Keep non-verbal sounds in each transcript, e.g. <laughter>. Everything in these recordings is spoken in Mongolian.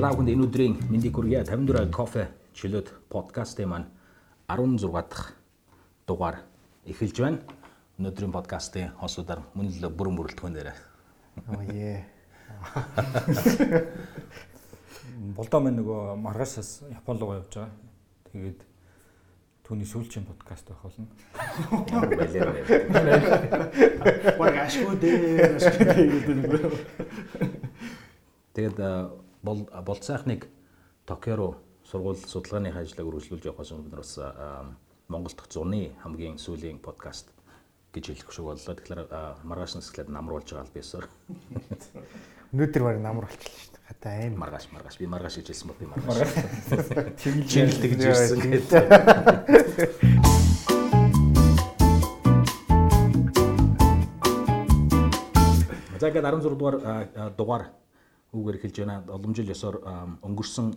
Бүхэнд энэ өдрийн мэндийг хүргье. 54 кофе чөлөөт подкастын маань 16 дахь дугаар эхэлж байна. Өнөөдрийн подкастын хосуудаар мөн л бүрэн бүрэлдэхүүн дээр. Оо е. <laughs> Болдоо маань нөгөө маргаашаас Япон руу явж байгаа. Тэгээд түүний сүүлчийн подкаст байх болно. Ямар байлаа вэ? Гэдэг нэг. <laughs> Тэгээд бол сайхныг Токио руу сургууль судалгааны ажлыг үргэлжлүүлж явахаас өмнө бид нар бас Монгол дахь зуны хамгийн сүүлийн подкаст гэж хэлэх шиг боллоо. Тэгэхээр маргааш нэсгэлээд намруулж байгаа л бисаар. <laughs> Өнөөдөр баг намар болчихлоо шүү дээ. Хата аим. Маргааш маргааш би маргааш гэж хэлсэн бол би маргааш. Чингэлтэй гэж ирсэн гэдэг. <laughs> За ингээд 16 дугаар дугаар үгээр эхэлж байна. Олон жил ёсоор өнгөрсөн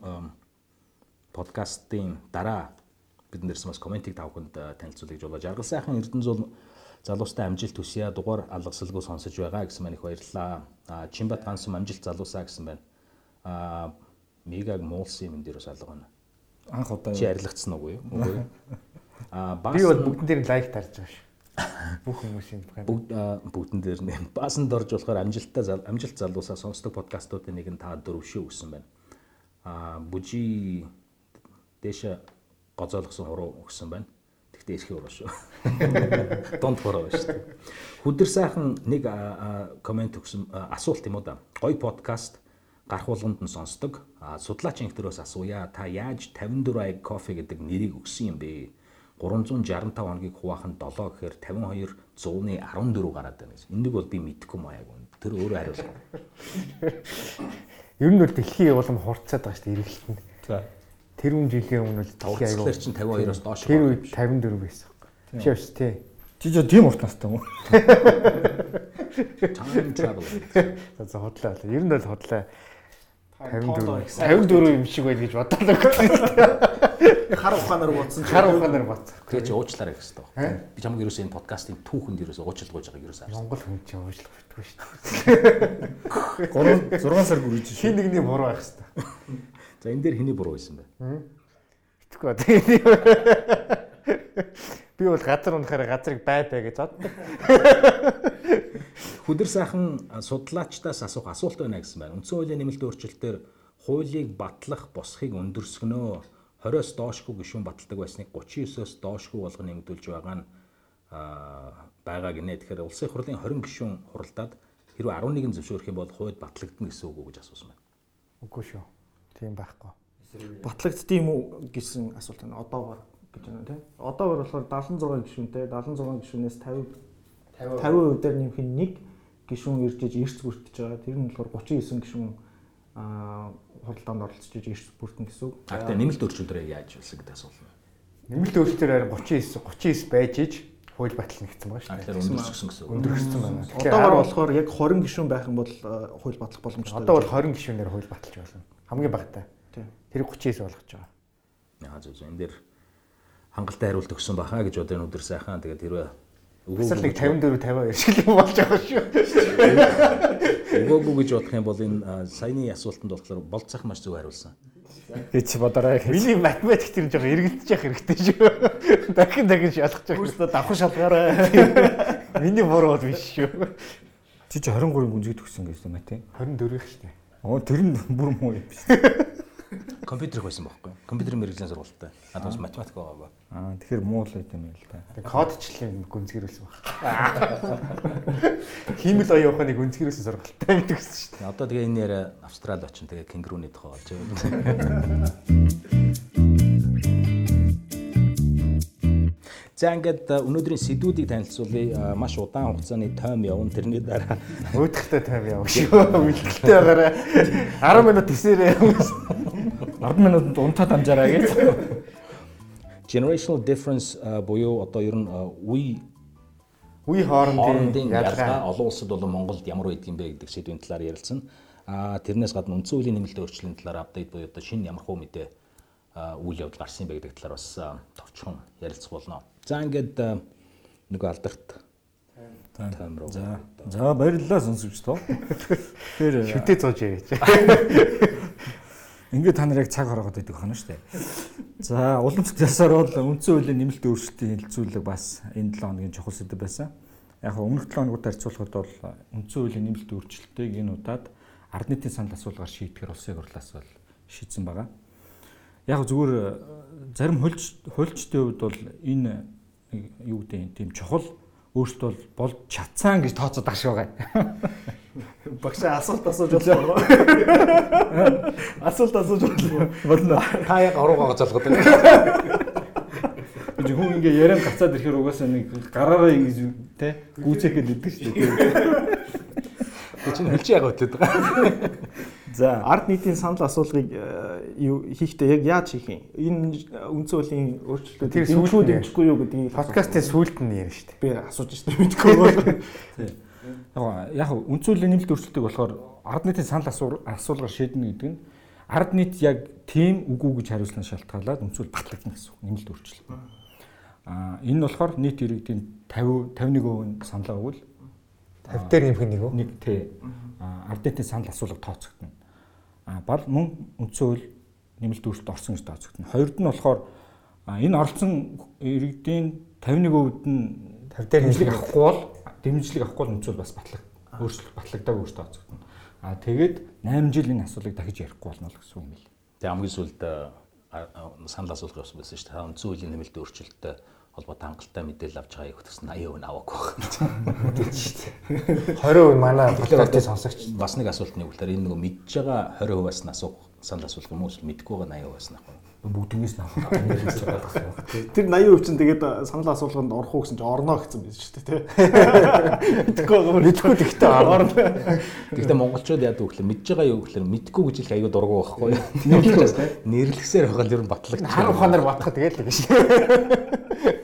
подкастын дараа бид нэрсэн бас комментиг тавханд танилцуулъя гэж болоо. Жаргал сайхан Эрдэнэзул залуустай амжилт хүсье. Дугаар алгасалгүй сонсож байгаа гэсэн маань их баярлалаа. А, Чимбат гансан амжилт залуусаа гэсэн байна. А мегаг муулсан юм дээр бас алга байна. Анх удаа Чи арилгацсан уу юу? Үгүй. <laughs> А бас Би бол бүгдэн дээр лайк тарж байгаа шүү. Бүх хүмүүсийн байна. бүгд бүгдэн дээр нь баасан дорж болохоор амжилттай амжилт залуусаа сонсдог подкастуудын нэг нь та дөрөв шүү гэсэн байна. А бүжи дэше гоцоолгосон хуруу өгсөн байна. Тэгтээ эрхий уруу шүү. <laughs> Донд хуруу шүү. дээ. Хүдэр сайхан нэг комент өгсөн асуулт юм уу да. Гой подкаст гарах болгонд нь сонсдог. Судлаач инхтөрөөс асууя. Та яаж 54 ай кофе гэдэг нэрийг өгсөн юм бэ? 365 хоногийг хуваахын 7 гэхээр 52 100-ны 14 гараад байна гэсэн. Энийг бол би мэдэхгүй маяг. Тэр өөрөө хариулах. Ер нь бол дэлхийн улам хурцаад байгаа шүү дээ эргэлтэнд. За. Тэр үн жилийн өмнө бол дэлхийн Тавцлаар чинь 52-оос доош. Тэр үед 54 байсан. Биш үү тий. Чи жоо тийм урт настай юм уу? time travel. За за хотлоо. Ер нь бол хотлоо. 54 54 юм шиг байл гэж бодоод өгсөн. хар ухаанаар бодсон Хар ухаанаар бат. Тэгээ чи уучлаарай гэсэн тоо. Би чамд ерөөсөө энэ подкастын түүхэнд ерөөсөө уучлалгүйж байгааг ерөөсөө харсан. Монгол хүн чинь уушлах битгүй шүү дээ. 3 6 сар гүрэж шүү. Хин нэгний буруу байх хэвээр. За энэ дээр хэний буруу байсан бэ? Битгүй ба. Тэгээд би бол газар унахаараа газрыг бай бай гэж зоддог. Хүдэр сайхан судлаачдаас асуух асуулт байна гэсэн байна. Үндсэн хуулийн нэмэлт өөрчлөлтөөр хуулийг батлах босхийг өндөрсгөнөө 20-оос доошгүй гишүүн баталдаг байсныг 39-оос доошгүй болгон нэмэгдүүлж байгаа нь байгаа гинэ. Тэгэхээр улсын хурлын 20 гишүүн хуралдаад хэрвээ 11 зөвшөөрөх юм бол хууль батлагдана гэсэн үг үү гэж асуусан байна. Үгүй шүү. Тийм байхгүй. батлагддсан юм уу гэсэн асуулт байна. Одоогоор гэж байна тийм. Одоогоор болохоор 76 гишүүнтэй 76 гишүүнээс 50 50% дээр нэмэх нь нэг гишүүн ирж иж эрс бүртэж байгаа. Тэр нь болохоор 39 гишүүн аа хуралдаанд оролцож иж эрс бүртэн гэсэн үг. Гэхдээ нэмэлт өөрчлөлтөөр яаж болсон гэдэг асуулт байна. Нэмэлт өөрчлөлтөөр харин 39 39 байж иж хууль батлна гэсэн байгаа шүү дээ. тэгэхээр өндөрсгсөн гэсэн үг. Өндөрсөн байна. Одоогоор болохоор яг 20 гишүүн байх юм бол хууль батлах боломжтой. одоо бол 20 гишүүнээр хууль баталж болно. Хамгийн багатай. Тэр 39 болгож байгаа. Яа зөв зөв энэ дээр хангалттай хариулт өгсөн баха гэж одоо энэ өдөр сайхан тэгээд хэрвээ Эсвэл нэг 54 52 шиг юм болж байгаа шүү. өгөөгүй гэж бодох юм бол энэ саяны асуултанд болохоор болцох маш зөв хариулсан. Эч бодорой. Миний математик тэр жоо эргэлдэж явах хэрэгтэй шүү. Дахин дахин шалгаж явах. Өөртөө давхан шалгаарай. Миний буруу бол биш шүү. Чи чи 23 гүнзгий төгсөн гэсэн юм а тий. 24 их шүү дээ. Оо тэр нь бүр муу юм биш. Компьютер байсан байхгүй. Компьютерийн мэрэгжлийн сургалттай. Надад бас математик байгаагүй. Аа тэгэхээр муу л байт юм байл та. Тэгээ кодчлын гүнзгийрүүлсэн баг. <laughs> Химэл оюун ухааны гүнзгийрүүлсэн сургалттай гэдэг гэсэн шүү Тэгээ Одоо тэгээ энэ яриа Австрали очин тэгээ кенгурууны тухай болж байгаа. <laughs> За ингээд а, өнөөдрийн сэдвүүдийг танилцуулъя. А, Маш удаан хугацааны тойм явна. Тэрний дараа дээ. Өөдөртөө тайв яваа шүү. Мэлгэлтэй байгаарай. 10 минут тисээрээ. 10 минутанд унтаад амжаараа гэж. <laughs> generational difference буюу одоо ер нь үе Үе хоорондын ялгаа олон улсад болон Монголд ямар байдаг юм бэ гэдэг сэдвийн талаар ярилцсан. А тэрнээс гадна үндсэн хуулийн нэмэлт өөрчлөлтийн талаар апдейт буюу одоо шинэ ямар хуу мэдээ үйл явдал гарсан юм бэ гэдэг талаар бас товчхон ярилцах болно. За ингээд нөгөө алдарт тайм руу. За. За баярлалаа сонсогч тоо. <laughs> Тэгэхээр Шүтээ зууж яриач. <laughs> Ингээд та нар яг цаг хорогод байдаг хана дээ. За уламжлалт ясаар бол үндсэн хуулийн нэмэлт өөрчлөлтийн хилцүүлэг бас энэ 7 хоногийн чухал сэдв байсан. Яг өмнөх 7 хоногт харьцуулахад бол үндсэн хуулийн нэмэлт өөрчлөлтийг энэ удаад ард нийтийн санал асуулгаар шийдэхээр улсын хурлаас бол шийдсэн байгаа. Яг зүгээр зарим хуульч хуульчдын хувьд бол энэ юу гэдэг тийм чухал өөртөө бол чадсан гэж тооцоод аш байгаа. Багшаа асуулт асууж болоо. <laughs> Асуулт асууж болоо. Болно. Та яг оруугаа байна. <laughs> Би хүн ингээ яриан гацаад ирэхээр угаасаа нэг гараараа ингэж те гүйцэхэд идэг шүү дээ. Би чинь хөлж яг хөтлөд байгаа. <laughs> За ард нийтийн санал асуулгыг юу хийхдээ яг яаж хийх юм? Энэ үндсэн хуулийн өөрчлөлтүүд Тэр дэмжих үү сүүлд нь дэмжихгүй юу гэдгийг Подкастын сүүлд нь ярина шүү дээ. би асууж штэ мэдгүй бол. <laughs> Яг яг үндсэн хуулийн нэмэлт өөрчлөлтийг болохоор ард нийтийн санал асуулгаар шийднэ гэдэг нь ард нийт яг тийм үгүй гэж хариулснаа шалтгаалаад үндсэн хууль батлагдана гэсэн үг нэмэлт өөрчлөлт. Аа энэ нь болохоор нийт иргэдийн 50 51% саналаа өгвөл 50 дээр нэмэх нэг үү? нэг тий ард нийтийн санал асуулга тооцогдно. А бол мөн үндсэн хууль нэмэлт өөрчлөлт орсон гэж тооцогдно. Хоёрд нь болохоор энэ оролцсон иргэдийн 51%-д нь 50 дээр дэмжлэг нэмэх авахгүй бол дэмжлэг авахгүй үндсэн хууль бас батлаг өөрчлөлт батлагдаагүй гэж тооцогдно. А тэгээд 8 жил энэ асуулыг дахиж ярихгүй болно л гэсэн үг юм л. Тэгээ хамгийн сүүлд санал асуулах явсан байсан шүү дээ. Үндсэн хуулийн нэмэлт өөрчлөлтөд холбоотой хангалттай мэдээлэл авч байгаа юу гэсэн 80% аваагүй байна. Тийм шүү дээ. 20% манай подкастын сонсогч Бас нэг асуулт нэг үлээр энэ нөгөө мэдж байгаа 20%-аас нь асуух санал асуулах юм уу эсвэл мэдгүй байгаа 80%-аас нь авах юм. бүгднээс нь авах нэрэлж байгаа гэсэн үг. Тэр 80% чинь тэгээд санал асуулганд орох уу гэсэн чинь орно гэсэн байсан шүү дээ тий. <laughs> Мэдгүй байгаа юм. мэдхгүй ихтэй орно. Гэхдээ монголчууд яадаг вэ гэхээр мэдж байгаа юу гэхээр мэдгүй гэж хэлэх аюу дургу байхгүй юу? Нэрлэхсээр байгаа л ер нь батлагч. Хан ухаанаар батхад тэгээд л гэж. <laughs>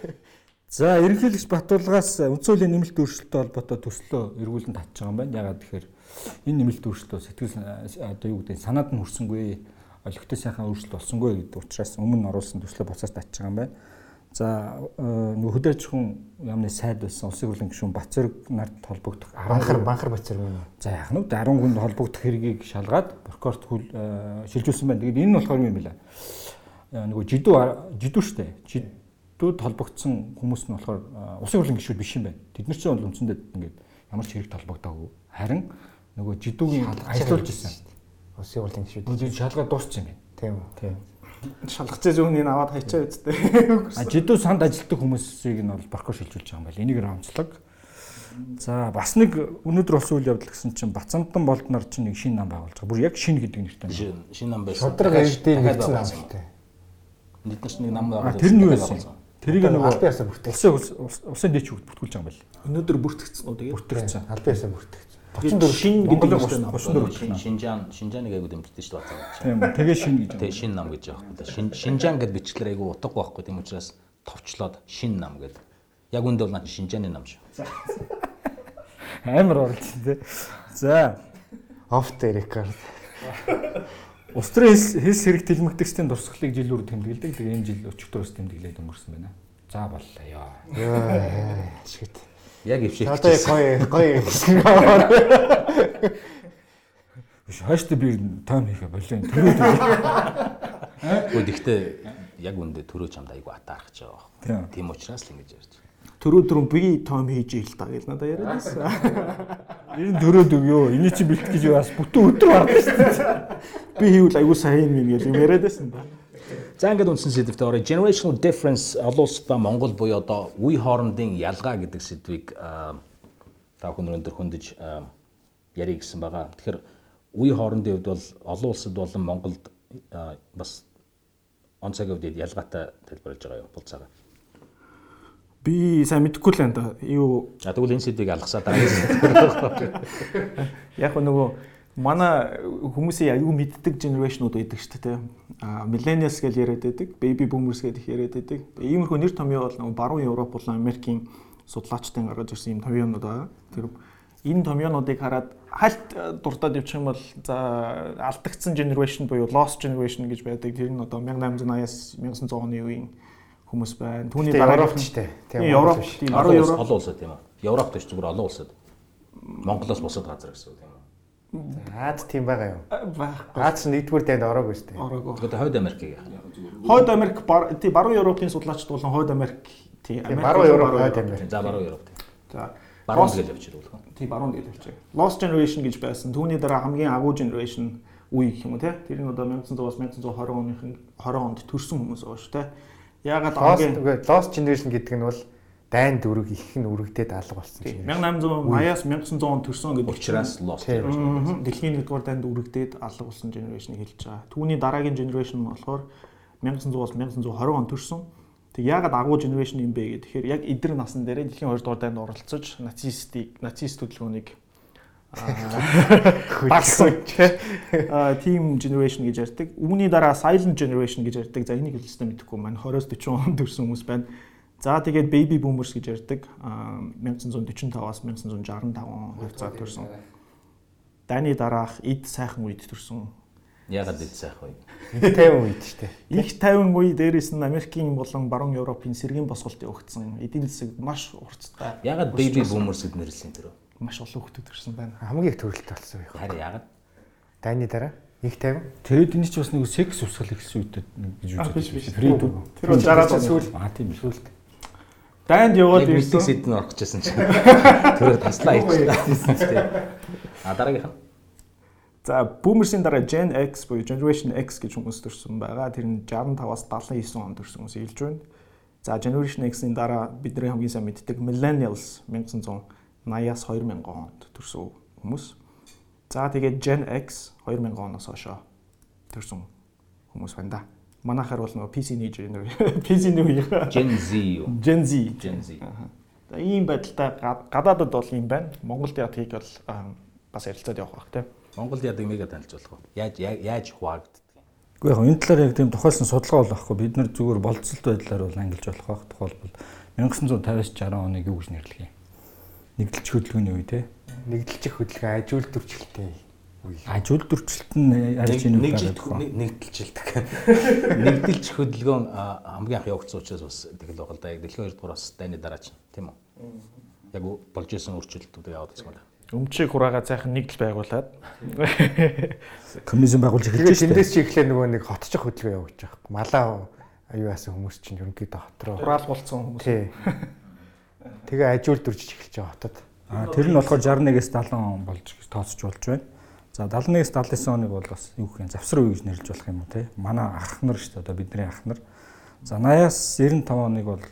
За ерөнхийлөгч Батулгаас үндсэн хуулийн нэмэлт өөрчлөлттэй холбоотой төслөө эргүүлэн татж байгаа юм байна. Ягаад тэгэхээр энэ нэмэлт өөрчлөлтөө сэтгэл одоо юу гэдэг санаад нь хүрсэнгүй олигтой сайхан өөрчлөлт болсонгүй гэдэг учраас өмнө нь оруулсан төслөө буцаас татж байгаа юм байна. За хөдөө аж ахуйн яамны сайд байсан улсын хурлын гишүүн Бацэрэг нарт холбогдох Банхар банхар бацэр мөн. За яг нь 10 хүнд холбогдох хэргийг шалгаад прокурорт шилжүүлсэн байна. Тэгээд энэ нь болохоор юм байна. Нөгөө жидүү жидүү штэ. Жидүүд холбогдсон хүмүүс нь болохоор улсын хурлын гишүүд биш юм байна. Тэд нар чинь бол үндсэндээ ингээд ямар ч хэрэг толгогдоогүй. Харин нөгөө жидүүгийн ажилуулж ирсэн. Улсын хурлын гишүүд. Үгүй шалгаа дууссан юм байна. Тийм үү. Тийм. Шалгацаа зүүн энэ аваад хайчаа үсттэй. <laughs> А жидүү санд ажилтдаг хүмүүсийг нь бол прокурор шилжүүлж байгаа юм байна. Энийг онцлог. За бас нэг өнөөдөр болсон үйл явдал гэсэн чинь Бацамтан болднор чинь нэг шинэ нам байгуулж байгаа. Бүр яг шинэ гэдэг нэртэй. Шин шин нам байсан. Дахиад нэгдсэн байгуулсан. нам. Бид нар ч нэг нам байгуулсан. тэр нь юу байсан? Тэрийг Албан нөгөө ёсоор бүртгэж. улсын улсын дэч бүртгүүлж байгаа юм байна. Өнөөдөр бүртгэгдсэн үү тэгээд. Бүртгэгдсэн. Албан ёсоор бүртгэж. 34 шин гэдэг нам. 34 бүртгэх Шин- нам. Шинжаан Шинжааныг аягүй дэмждэг шүү дээ бацаа. Тийм үү. Тэгээ шинэ гэж. Тэгээ шин нам гэж вэ? Шин Шинжаан гэд бичлэр аягүй утгагүй байхгүй тийм учраас товчлоод шин нам гэд. Яг үндэ бол наа Шинжааны нам шүү. Амар орлсон тий. За Off the record. Улс төрийн хэлс хэрэг тэлмэгдэгчдийн дурсгалыг жилүүр тэмдэглэдэг. Тэгээ энэ жил өчигдөрөөс тэмдэглээд өнгөрсөн байна. За боллоо. Шигт. Яг өвшөж. Одоо гоё гоё хэсэг аваад. Биш хойштой би тайм хийхэ болоо. Төрөө төрөө. Гэхдээ яг үндэ төрөө чамд атаарах гэж байгаа. Тийм. учраас л ингэж ярьж. Төрөө төрөн би том хийж ийл та гэж надад яриад байсан. Ер нь төрөөд өгөө. Эний чи бэлт гэж бас бүтэн өдөр гардаг шүү дээ. Би хийвэл аягүй сайн юм гэж юм яриад байсан да. За ингээд үндсэн сэдвт орё. Generational difference олон улстай Монгол буюу одоо үе хоорондын ялгаа гэдэг сэдвийг та бүхэн өндөр хөндөж ярих гэсэн байгаа. Тэгэхээр үе хоорондын хувьд бол олон улсад болон Монголд бас онцгийн хувьд ялгаатай тайлбарлаж байгаа юм бол цагаа. Би сайн мэдэхгүй л энэ да. Юу А тэгвэл энэ сэдвийг алгасаа дараагийн <laughs> яг нөгөө манай хүмүүсийн аюу мэддэг генерашнууд байдаг шүү дээ. А millennials гэж яриад байдаг, baby boomers гэж их яриад байдаг. Иймэрхүү нэр томьёо бол нөгөө баруун Европ болон Америкийн судлаачдын гаргаж ирсэн юм томьёонууд байгаа. Тэр энэ томьёонуудыг хараад хальт дуртад явчих юм бол за алдагдсан generation буюу lost generation гэж байдаг. Тэр нь одоо 1880-аас 1900 оны үеийн хүмүүс байна. Түүний Европч те. Тийм Европ, тийм баруун олон улс Европ. олон улсад тийм үү? Европт биш зүгээр олон улсад. Монголоос бусад газар гэсэн үг тийм үү? Аад тийм байгаа юу? байхгүй. Аад ч нэгдүгээр дайнд ороогүй шүү дээ. Ороогүй. Тэгээд хойд Америкийг яах. Хойд Америк тий баруун Европын судлаачд болон Хойд Америк тий Тийм, баруун Европ, Хойд Америк. За баруун Европ. За Баруун тэгэл явчихвал хөө. тий баруун гэж байгаа. Lost Generation гэж байсан. Түүний дараа хамгийн агуу generation үе гэх юм уу тий. Тэр нь одоо 1900-аас 1920 оныхын 20 онд төрсэн хүмүүс байгаа шүү тий. Яагаад Lost хамгийн үгүй Lost Generation гэдэг нь бол дайн дүрэг их нь үрэгдээд алга болсон чинь. 1880-аас 1900 онд төрсөн гэдэг Учраас lost generation. Дэлхийн 1-р дайнд үрэгдээд алга болсон generation-ыг хэлж байгаа. Түүний дараагийн generation нь болохоор 1900-аас 1920 он төрсэн. Тэг яагаад агуу generation юм бэ гэхээр яг эдгээр насн дээр дэлхийн 2-р дайнд оролцож нацистыг нацист хөдөлгөөнийг <laughs> багсан team generation гэж ярьдаг. Үүний дараа silent generation гэж ярьдаг. За энийг хэлсэн мэдэхгүй маань 20-оос 40 он төрсэн хүмүүс байна. За тэгээд baby boomers гэж ярьдаг. Аа, 1945-аас 1965 он хугацаанд төрсэн. Дайны дараах эд сайхан үед төрсэн. Ягаад дэд сайх вэ? 50 үед шүү дээ. Их 50 үе дээрээс нь Америкийн болон баруун Европын сэргийн босголт явагдсан. Эдийн засаг маш урттай. Ягаад baby boomers гэд нэрлсэн тэр? Маш олон хүмүүс төрсэн байна. Хамгийн их төрөлт болсон юм. Харин ягаад? Дайны дараа их 50. Тэгээд энэ ч бас нэг секс усгал ихсэн үед гэж биш. Freedom. Тэр бол дараа сүүл Аа тийм шүү. Дайнд яваад Яг ирсэн. сэдэн орох гэжсэн чинь. Тэр таслаа ичсэн чинь. А дараагийнх нь За Boomerсийн дараа Gen X буюу Generation X гэж хүмүүс төрсэн байгаа. Тэр нь 65-аас 79 онд төрсэн хүмүүс хэлж байна. За Generation X-ийн дараа бидний хамгийн сайн мэддэг Millennials 1980-аас 2000 онд төрсэн хүмүүс. За тэгээд Gen X 2000 оноос хойшоо төрсэн хүмүүс байна да. Манайхаар бол нөгөө PC-ний generation PC-ний үеийн Gen Z юу? Gen Z Gen Z. За, ийм байдалтай га- гадаадад бол юм байна. Монголд яг тийг бол бас ярилцаад явах бах тийм. Монголд яадаг мега танилж болох вэ? Яаж яаж- хуваагддаг? Гэхдээ яг энэ талаар яг тийм тухайлсан судалгаа бол ахгүй. Бид нар зүгээр болцолт байдлаар бол ангилж болох байх. Тухайлбал 1950-аас 60 оныг юу гэж нэрлэх юм? Нэгдэлч хөдөлгөөний үе те. нэгдэлчих хөдөлгөөн ажил дүрчлэлтэй үе. Ажил дүрчлэлт нь арьж ийн гараад байна. нэгдэлжилдэг. <laughs> Нэгдэлж хөдөлгөөн хамгийн анх явагдсан учраас бас тэгэл байгаа л да. Яг дэлхийн 2 дугаар бас дайны дараа чинь тийм үү? Яг болж исэн өөрчлөлтүүдийг яваад байгаа юм байна. Өмчийг хураагаа цайхан нэгдэл байгуулад <laughs> Коммунизм байгуулж эхэлж штэ. тэндээс чи эхлээ нөгөө нэг хотчих хөдөлгөөн явуулж байгаа. Малаа аюу яасан хүмүүс чинь ерөнхийдөө хот руу. хураал болцсон хүмүүс. Тий. <laughs> Тэгээ ажил дүржиж эхэлж байгаа хотод. Аа тэр нь болохоор 61-ээс 70 он болж тооцож болж байна. За 71-ээс 79 оныг бол бас юу гэх юм завсар үе гэж нэрлэж болох юм уу те. Манай ах нар шүү дээ одоо бидний ах нар. За 80-аас 95 оныг бол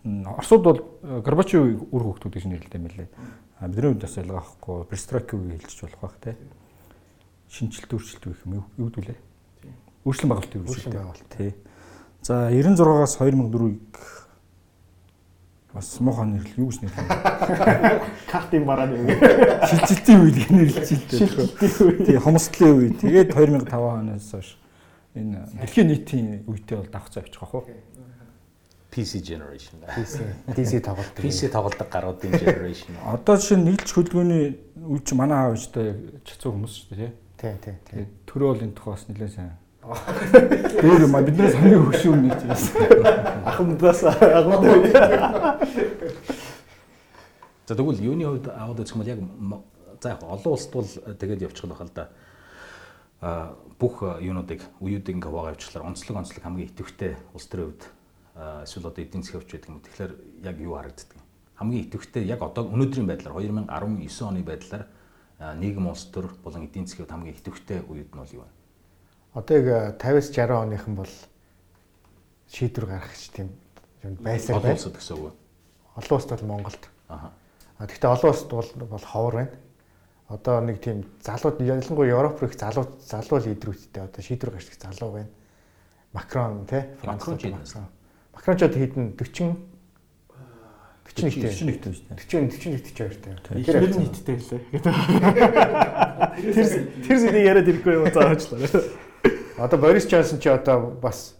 Оросууд бол э, Горбачевын үр хөвгтүүд гэж нэрлэдэг юм лээ. А бидний үед бас ялгаа авахгүй Перестройкийн үе хэлж болох байх те. Шинжилт өөрчлөлт гэх юм юу гэдүүлээ. Өөрчлөлт байгуулалт юу байгуулалт. Тий. За 96-аас 2004-ийг бас муухай нэрлэл юу гэж нэрлэв. Картын барааны үг. Шилжилтийн үед нэрлэж илтэй. Тий, хомсдлын үе. Тэгээд 2005 оноос хойш энэ дэлхийн нийтийн үедээ бол давхцаа авчих واخ уу. PC generation. PC DC тоглолт. PC тоглодог гаруудын generation. Одоо жишээ нь нийлж хөдөлгөөний үе чи манай аав ээжтэй чацуу хүмүүс шүү дээ тий. Тий, тий, тий. Тэгээд төрөө бол энэ тухай бас нэлээд сайн. Тэр юм биднээс хамгийн хөшүүн нэг юм. Ахмадаас агуу. За тэгвэл юуны хувьд аваад үзэх юм бол яг за яг олон улсд бол тэгээд явчих л байхал да. А бүх юунуудыг үеүүдийг ингээ хаваагаа явуулчихлаар онцлог онцлог хамгийн идэвхтэй улс төрийн хувьд эсвэл одоо эдийн засгийн хувьд гэдэг юм. Тэгэхээр яг юу харагддаг юм? Хамгийн идэвхтэй яг одоо өнөөдрийн байдлаар 2019 оны байдлаар нийгэм улс төр болон эдийн засгийн хувьд хамгийн идэвхтэй үед нь бол юу вэ? Одоо яг 50-с 60 оныхан бол шийдвэр гаргах тийм юм байсаар Олон байна. улсад гэсэн үг. Олон улсд бол Монголд. Аха. А гэхдээ олон улсд бол бол ховор байна. Одоо нэг тийм залууд ялангуяа Европ их залуу залуу лидерүүдтэй одоо шийдвэр гаргах залуу байна. Макрон тий Макрон Францад ийм. Макрон ч одоо хэдэн 40 41 41 төв шүү дээ. 40 41 42 тий. Ихнэр нь нийттэй лээ. <laughs> Тэр тэр зүйлийг яриад ирэхгүй юм заавчлаа. Одоо Борис Джонсон ч одоо бас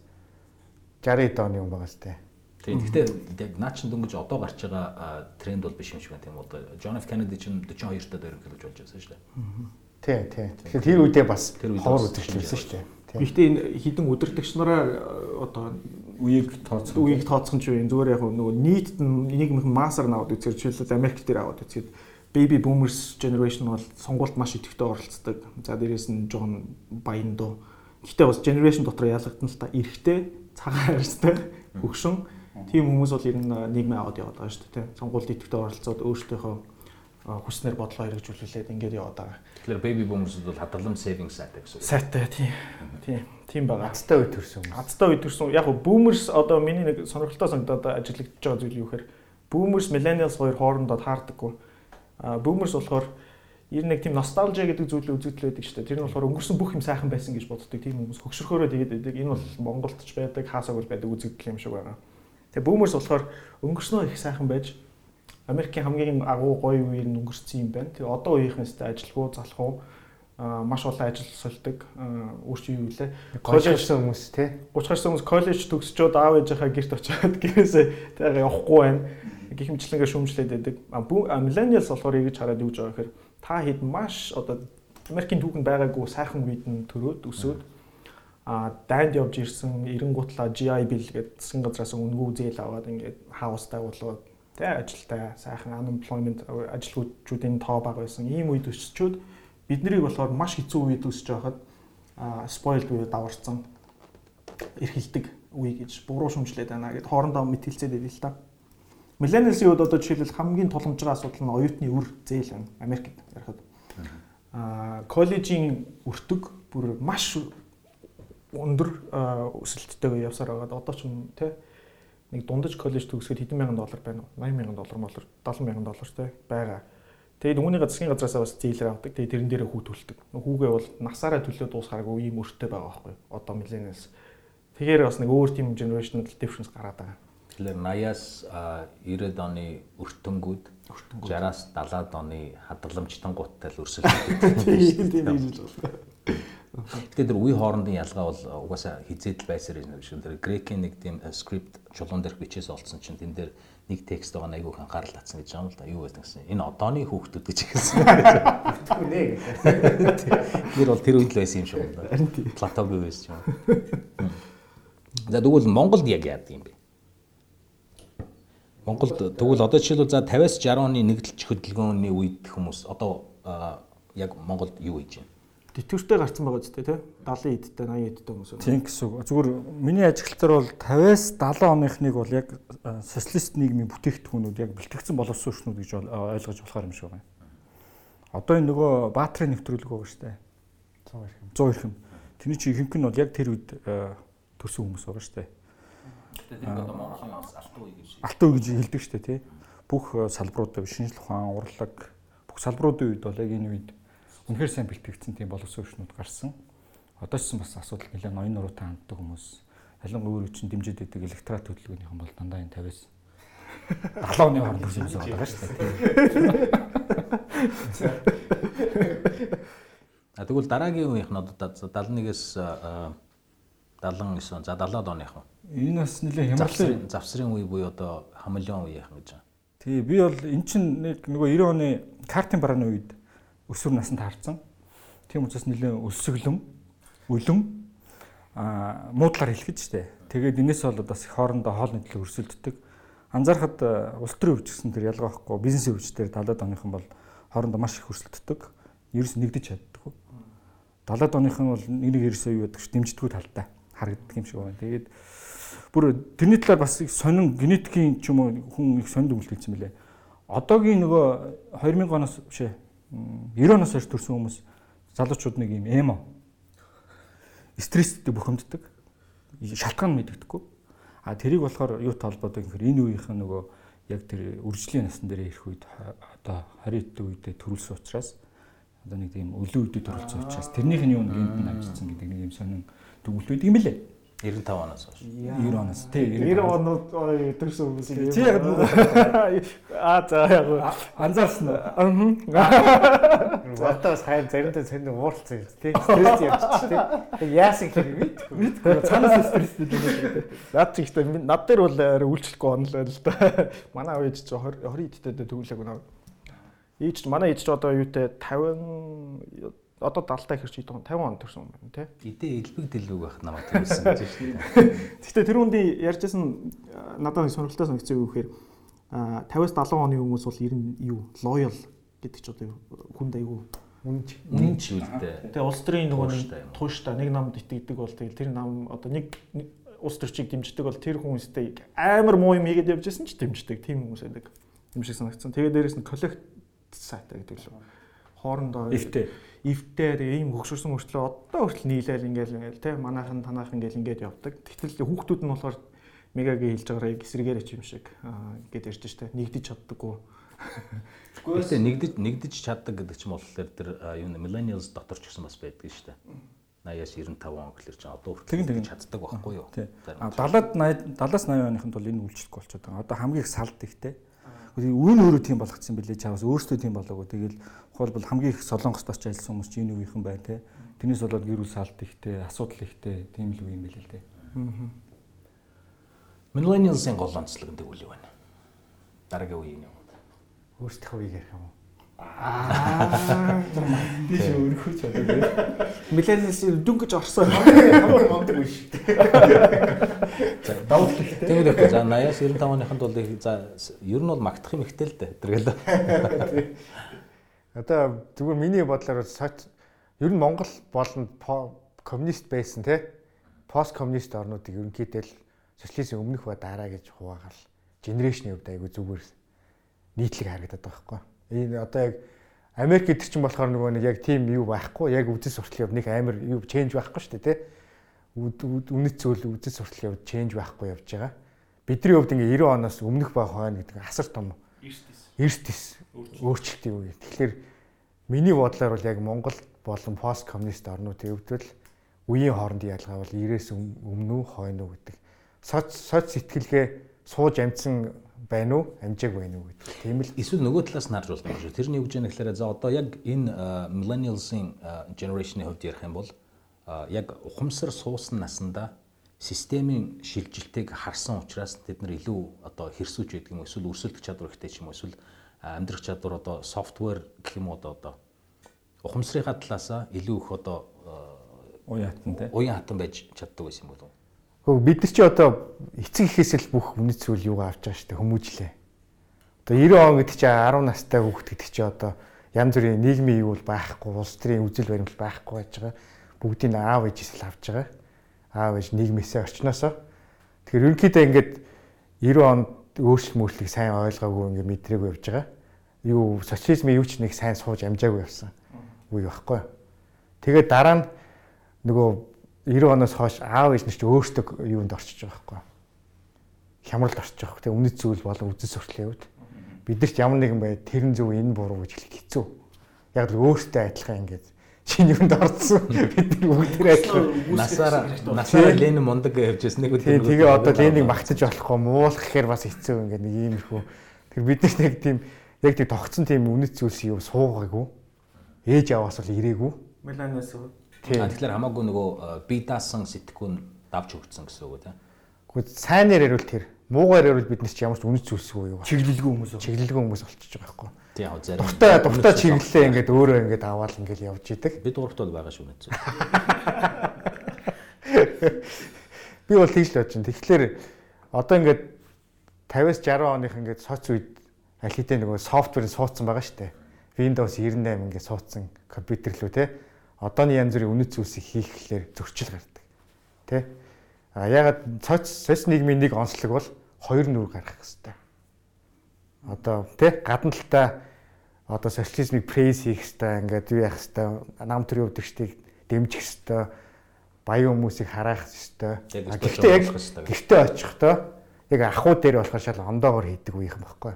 60 оны хүн байгаа сте. Тийм. Гэхдээ яг наа чин дөнгөж одоо гарч байгаа тренд бол биш юм шиг байна тийм үү? Одоо John F Kennedy чинь 42 таад ерөнхийлж болж байсан шүү дээ. Тий, тий. Тэгэхээр тэр үедээ бас ховор үзэгчлсэн шүү дээ. Гэхдээ энэ хідэн удирдагч нараа э, одоо Үеийг тооцох. үеийг тооцсон ч үе зүгээр яг нөгөө нийт их массаар наваад үзэр жишээлбэл Америк дээр аваад үзэхэд baby boomers generation бол сонгуульд маш идэвхтэй оролцдог. За дээрээс нь жоохон баян дуу. Гэхдээ бас generation дотор ялгагдана л та эрэгтэй цагаан харьцтай хөгшин тийм хүмүүс бол ер нь нийгмийн аваад яваад байгаа шүү дээ. Сонгуульд идэвхтэй оролцоод өөрсдийнхөө хүснэр бодлоо хэрэгжүүлүүлээд ингээд яваад байгаа. Тэгэхээр baby boomers бол хадгалан savings сайтай гэсэн үг. Сайтай тийм. Тийм. Тийм байгаа. Азтай үед төрсөн хүмүүс. Азтай үед төрсөн. Яг нь boomers одоо миний нэг сонирхолтой санагдаад ажиглагдж байгаа зүйл юу гэхээр boomers millennials хоёр хоорондоо таардаггүй Boomers болохоор ер нь нэг тийм носталжи гэдэг зүйлийг үзэгдэл байдаг шүү дээ. Тэр нь болохоор өнгөрсөн бүх юм сайхан байсан гэж боддог тийм хүмүүс хөгшөрхөөрөө тэгээд байдаг. Энэ бол Монголд ч байдаг, хаасаг бол байдаг үзэгдэл юм шиг байгаа. Тэгээ Boomers болохоор өнгөрснөө их сайхан байж Америкийн хамгийн агуу гоё үеэр нь өнгөрсөн юм байна. Тэгээ одоо үеийнхнээсээ ажилгүй, залхуу маш олон ажил сольдог өөрчн юу вэ? Коллежсэн хүмүүс тий. 30 гарсан хүмүүс коллеж төгсчөөд аав ээжийнхаа гэрт очиод гэрээсээ тэгээ явахгүй байна гих мэтлэнгээ шүүмжлээд байдаг. Millennials болохоор ингэж хараад юу гэж байгаа гэхээр та хэд маш одоо Америкийн түүхэнд байгаагүй сайхан үед нь төрөөд өсөөд а дайнд явж ирсэн 90 GI bill гэдэг засгийн газраас үнгүй зээл аваад ингээд хаустай болоод тэ ажилтай сайхан unemployment ажилгүйчүүдийн тоо бага байсан ийм үед өсчөөд бид нарыг болохоор маш хэцүү үед өсөж байхад spoiled буюу даварцсан эрхэлдэг үе гэж буруу шүмжлээд байна гэд хоорондоо мэтгэлцээд байл л та. Millennials-ийн үед одоо жишээлбэл хамгийн тулгамжраа асуудал нь оюутны үр зээл байна. Америкт ярихад. Аа, коллежийн өртөг бүр маш өндөр өсөлттэйгээр явсаар байгаа. Одоо ч юм те нэг дундаж коллеж төгсгöd хэдэн мянган доллар байна уу? 80 мянган доллар молор 70 мянган доллар те байгаа. Тэгээд үүнийг засгийн газраас бас зээлэр авдаг. Тэгээд тэрэн дээрээ хүү төлдөг. Хүүгээ бол насаараа төлөө дуусгааргүй ийм өртөө байгаа байхгүй. Одоо millennials. Тэгэхээр бас нэг өөр тийм generational difference гараад байгаа. Тэгэхээр 80-аас 90-ад оны өртөнгүүд 60-аас 70-ад оны хадгаламжтангуудтай л өрсөлдөж <laughs> тийм тийм гэж байна. Гэтэ тэр үе хоорондын ялгаа бол угаасаа хизээд л байсаар юм шиг. Тэр грекийн нэг тийм скрипт чулуун дээрх бичээс олцсон чинь тэн дээр нэг текст байгаа айгүй анхаарал татсан гэж байгаа юм л да. Юу байсан гэсэн. Энэ одооны хүүхдүүд гэж хэлсэн. Түнэ. <laughs> Тэр бол тэр үед л байсан юм шиг байна. Платогийн үеэс ч юм. За тэгвэл Монголд яг яадаг юм бэ? Монголд тэгвэл одоо жишээлбэл за 50-аас 60 оны нэгдэлч хөдөлгөөний үед хүмүүс одоо яг Монголд юу хийж байна? Тэтгэвртэй гарцсан байгаа зү тэ 70 эдтэй 80 эдтэй хүмүүс. Тийм гэсэн үг. Зүгээр миний ажиглалтаар бол 50-аас 70 оныхныг бол яг социалист нийгмийн бүтээгдэхүүнүүд яг бэлтгэгдсэн боловсруучнууд гэж ойлгож болохоор юм шиг байна. Одоо энэ нөгөө баатрын нэвтрүүлэг байгаа шүү дээ. 100 ирхэм. Тэрний чи ихэнх нь бол яг тэр үед төрсэн хүмүүс байгаа шүү дээ. Тэгээд энэ одоо Монголын алтан үе гэж алтан үе гэж хэлдэг шүү дээ тий. Бүх салбаруудад шинжлэх ухаан, урлаг бүх салбаруудын үед бол яг энэ үед үнэхээр сайн бэлтгэгдсэн тийм боловсруучнууд гарсан. Одоо ч бас асуудал нэлээд ноён нуруутай ханддаг хүмүүс. Ялангуяа өөр чинь дэмжиж идэг электрат хөдөлгөөнийхэн бол дандаа энэ 50-аас 70 оны хооронд юм шиг байгаа шүү дээ. А тэгвэл дараагийн үеийнх нь одоо 71-ээс 79 за 70-аад оных нь Энэ бас нэлээ хямралын завсрын үе буюу одоо хамлын үе яах гэж байна. Тий, би бол эн чинь нэг нөгөө 90 оны картын барааны үед өсвөр насанд харцсан. Тийм учраас нэлээ өсөглөм, үлэм аа муудлаар хэлэхэд штэ. Тэгээд энэс бол бас хоорондоо хоол нийтлэг өрсөлддөг. Анзаархад улс төрийн хөвч гэсэн тэр ялгаа байхгүй бизнесийн хөвч дээр 70-аад оныхан бол хоорондоо маш их өрсөлддөг. Ерөөс нэгдэж чаддаггүй. 70-аад оныхан бол нэг нэг ерөөсөө юу гэдэг ш дэмждэггүй талтай харагддаг юм шиг байна. Тэгээд бүр тэрний талаар бас их сонин генетикийн ч юм уу хүн их сонинд үлдээсэн мөлий. Одоогийн нөгөө 2000 оноос биш ээ 90 оноос хойш төрсэн хүмүүс залуучууд нэг юм эмо стресстэй бухимддаг. Шалтгаан мэддэггүй. А тэрийг болохоор юу толботой гэхээр энэ үеийнхэн нөгөө яг тэр үржлийн насн дээр ирэх үед одоо 20 дэх үедээ төрүүлсэн учраас одоо нэг тийм өлөө үедээ төрүүлсэн учраас тэрнийх нь юу гэнт нь авчирсан гэдэг нэг юм сонин дүгнэлт байдаг юм лээ. 95 оноос хойш. 90 оноос тий 90 онод төрсэн хүмүүс юм. Тий яг аа за яг анзаарсан уу? Аа. Одоо бас хайр заримдаа цэнд ууралцсан юм тий. Стресс явчих тий. Яасан хэрэг мэдгүй. Мэдгүй. Цаанаас стресстэй дээ. Наад чи ихтэй над дээр бол үйлчлэхгүй онлоо л да. Манай ээж чи 20 20 идтэй төгөлөг нөө. Ээж манай ээж чи одоо юутэй 50 одоо 70 та хэрч идэх 50 он төрсөн юм байна тий. Идэ элбэг дэлбэг байх намайг төрүүлсэн гэж шүү дээ. Гэхдээ тэр үндий ярьжсэн надад сонирхолтой санагдсан юу гэхээр 50-аас 70 оны хүмүүс бол ер нь юу loyal гэдэг ч одоо хүнд айгүй үнж үнэн ч үлдээ. Тэгээ улс төрийн нөгөө нэг тууштай нэг намд итгэдэг бол тэгэл тэр нам одоо нэг улс төрчийг дэмждэг бол тэр хүмүүстэй амар муу юм хийгээд явж байсан ч дэмждэг тийм хүмүүс байдаг. Юм шиг санагдсан. Тэгээ дээрэс нь коллект сайтай гэдэг л хоорондоо Ивтэй. Ивтэй тэгээ ийм хөгшөрсөн мөртлөө одоо хүртэл нийлээл ингээл ингээл те манайхан танайх ингээл ингээд явдаг. Тэгтэл хүүхдүүд нь болохоор мегагийн хэлж байгаараа яг эсрэгээрээ ч юм шиг аа, ингээд ярьж штэ нэгдэж чаддаггүй. Гэхдээ нэгдэж нэгдэж чаддаг гэдэг ч юм бол тэр юу нэ millennials дотор ч гэсэн бас байдаг дээ. 80-аас 95 он гэхэлэр чинь одоо хүртэл нэгдэж чаддаг байхгүй юу? Тий. Зарим А 70-ад 80 70-аас 80 оныхын тул энэ үйлчлэхгүй болчиход байгаа. Одоо хамгийн их салд ихтэй. Үн өөрөө тийм болгоцсон билээ чаваас өөртөө тийм болоогүй. Тэгэл хол бол хамгийн их солонгост очиж ажилласан хүмүүс чинь энэ үеийнхэн бай тээ. Тэрнээс болоод гэр бүл салд ихтэй, асуудал ихтэй тийм л үе юм билээ л дээ. millennials-ын гол онцлог гэдэг үл юу вэ? Дараагийн үеийн юм. өөрсдийнхөө үеийг ярих юм уу? Тийш өөрөхөж болоо. Миллениалс дүнгэж орсон. Хамгийн үе шүү дээ. Давтал ихтэй. Тэгээд их за 80-аас 95 оныхын тул их за ер нь бол магтах юм ихтэй л дээ. Тэргээл. Одоо зүгээр миний бодлоор бол соц ер нь Монгол болон коммунист байсан те пост коммунист орнуудыг ерөнхийдөө л социализм өмнөх ба дараа гэж хуваагаал генерашны хувьд айгүй зүгээр нийтлэг харагдаад байгаа байхгүй. Энэ одоо яг Америк гэдэг чинь болохоор нөгөө нэг яг тийм юу байхгүй яг үдэс суртал явд нэг амар юу ченж байхгүй шүү дээ үд- үнэт зүйл үдэс суртал явд ченж байхгүй явж байгаа. Бидний хувьд ингээ 90 оноос өмнөх ба хойно гэдэг асар том эртис өөрчлөлтийн үе. Тэгэхээр миний бодлоор бол яг Монгол болон пост коммунист орнуудын хувьд л үеийн хоорондын ялгаа бол 90-с өм- өмнө үү хойно гэдэг. Соц соц сэтгэлгээ сууж амжсан байна уу, амжааг байна уу гэдэг. Тийм л Эсвэл нөгөө талаас нь харж болох юм шүү. Тэрний үг гэж нэхлээрээ за одоо яг энэ а, generation-ы хувьд ярих юм бол яг ухамсар суусан насанда системийн шилжилтийг харсан учраас тэд нар илүү одоо хэрсүүч байдаг юм уу? эсвэл өрсөлдөх чадвар ихтэй ч юм уу эсвэл амьдрах чадвар одоо софтвер гэх юм уу одоо ухамсарынхаа талаасаа илүү их одоо Уяатан те. уян хатан байж чаддаг байсан юм болов уу? Бид нар чи одоо эцэг ихээс л бүх үнэт зүйл юугаа авч байгаа шүү дээ хүмүүжлээ. Одоо 90 он гэдэг чи 10 настай хүүхэд гэдэг чи одоо янз бүрийн нийгмийн юу бол байхгүй, улс төрийн үзэл баримт байхгүй байж байгаа. Бүгдийг аав ээжээс л авч байгаа. Аав ээж нийгмээсээ орчноосоо. Тэгэхээр ерөнхийдөө ингээд 90 онд өөрчлөлт мөрчлөгийг сайн ойлгоогүй ингээд мэдрээгүй явж байгаа. Юу социализмын юу ч нэг сайн сууж амжаагүй явсан. Үгүй байхгүй. Тэгээд дараа нь нөгөө 90 оноос хойш аав ээж нар ч өөрсдөө юунд орчиж байгаа байхгүй. Хямралд орчиж байгаа. Тэгээ үнэт зүйл болон үзэл сурталын хувьд бид нар ч ямар нэгэн бай тэрэн зөв энэ буруу гэж хэлэх хэцүү. Яг л өөртөө адилхан ингээд шинэ юунд орсон. <laughs> Бид нар бүгд адилхан. Насаараа насаараа Ленин мундаг явж ясныг Тэгээ тэгээ одоо Ленийг магтаж болохгүй муулах гэхээр бас хэцүү ингээд нэг иймэрхүү. Тэр бид нар нэг тийм яг тийм тогтсон тийм үнэт зүйлс юу суугаагүй. Ээж аваас бол ирээгүй. Миллениалс А тэгэхээр хамаагүй нөгөө а, бие даасан сэтгүүн давж өгсөн гэсэн үг те? Гэхдээ сайнаар ярил тэр муугаар ярил бид нар ч ямар ч үнэт зүйлсгүй юу. Чиглэлгүй хүмүүс. Чиглэлгүй хүмүүс болчихж байгаа байхгүй. Тий яг зарим. Дуртай дуртай чиглэлээ ингээд өөрөө ингээд аваад ингээд явж идэг. бид гуравт бол байгаа шүү нэцүү. <laughs> Би бол тийж л бодож байна. Тэгэхээр одоо ингээд 50-аас 60 оных ингээд соц үед аль хэдийн нөгөө софтверыг суудсан байгаа шүү дээ. Windows 98 ингээд суудсан компьютер лөө те. Одооны янз бүрийн үнэт зүйлсийг хийхлээр зөрчил гардаг. Тэ? А ягаад соц соц нийгмийн нэг онцлог бол хоёр нүр гаргах хэрэгтэй. Одоо тэ гадна талдаа одоо социализмыг прейс хийх хэрэгтэй ингээд юу яах хэрэгтэй нам төрийн өвдөгчдийг дэмжих хэрэгтэй баян хүмүүсийг хараах өстөж Гэхдээ яг гэртээ очихдоо яг ахуй дээр болохоор шал ондоогоор хийдэг үеийнх юм баггүй.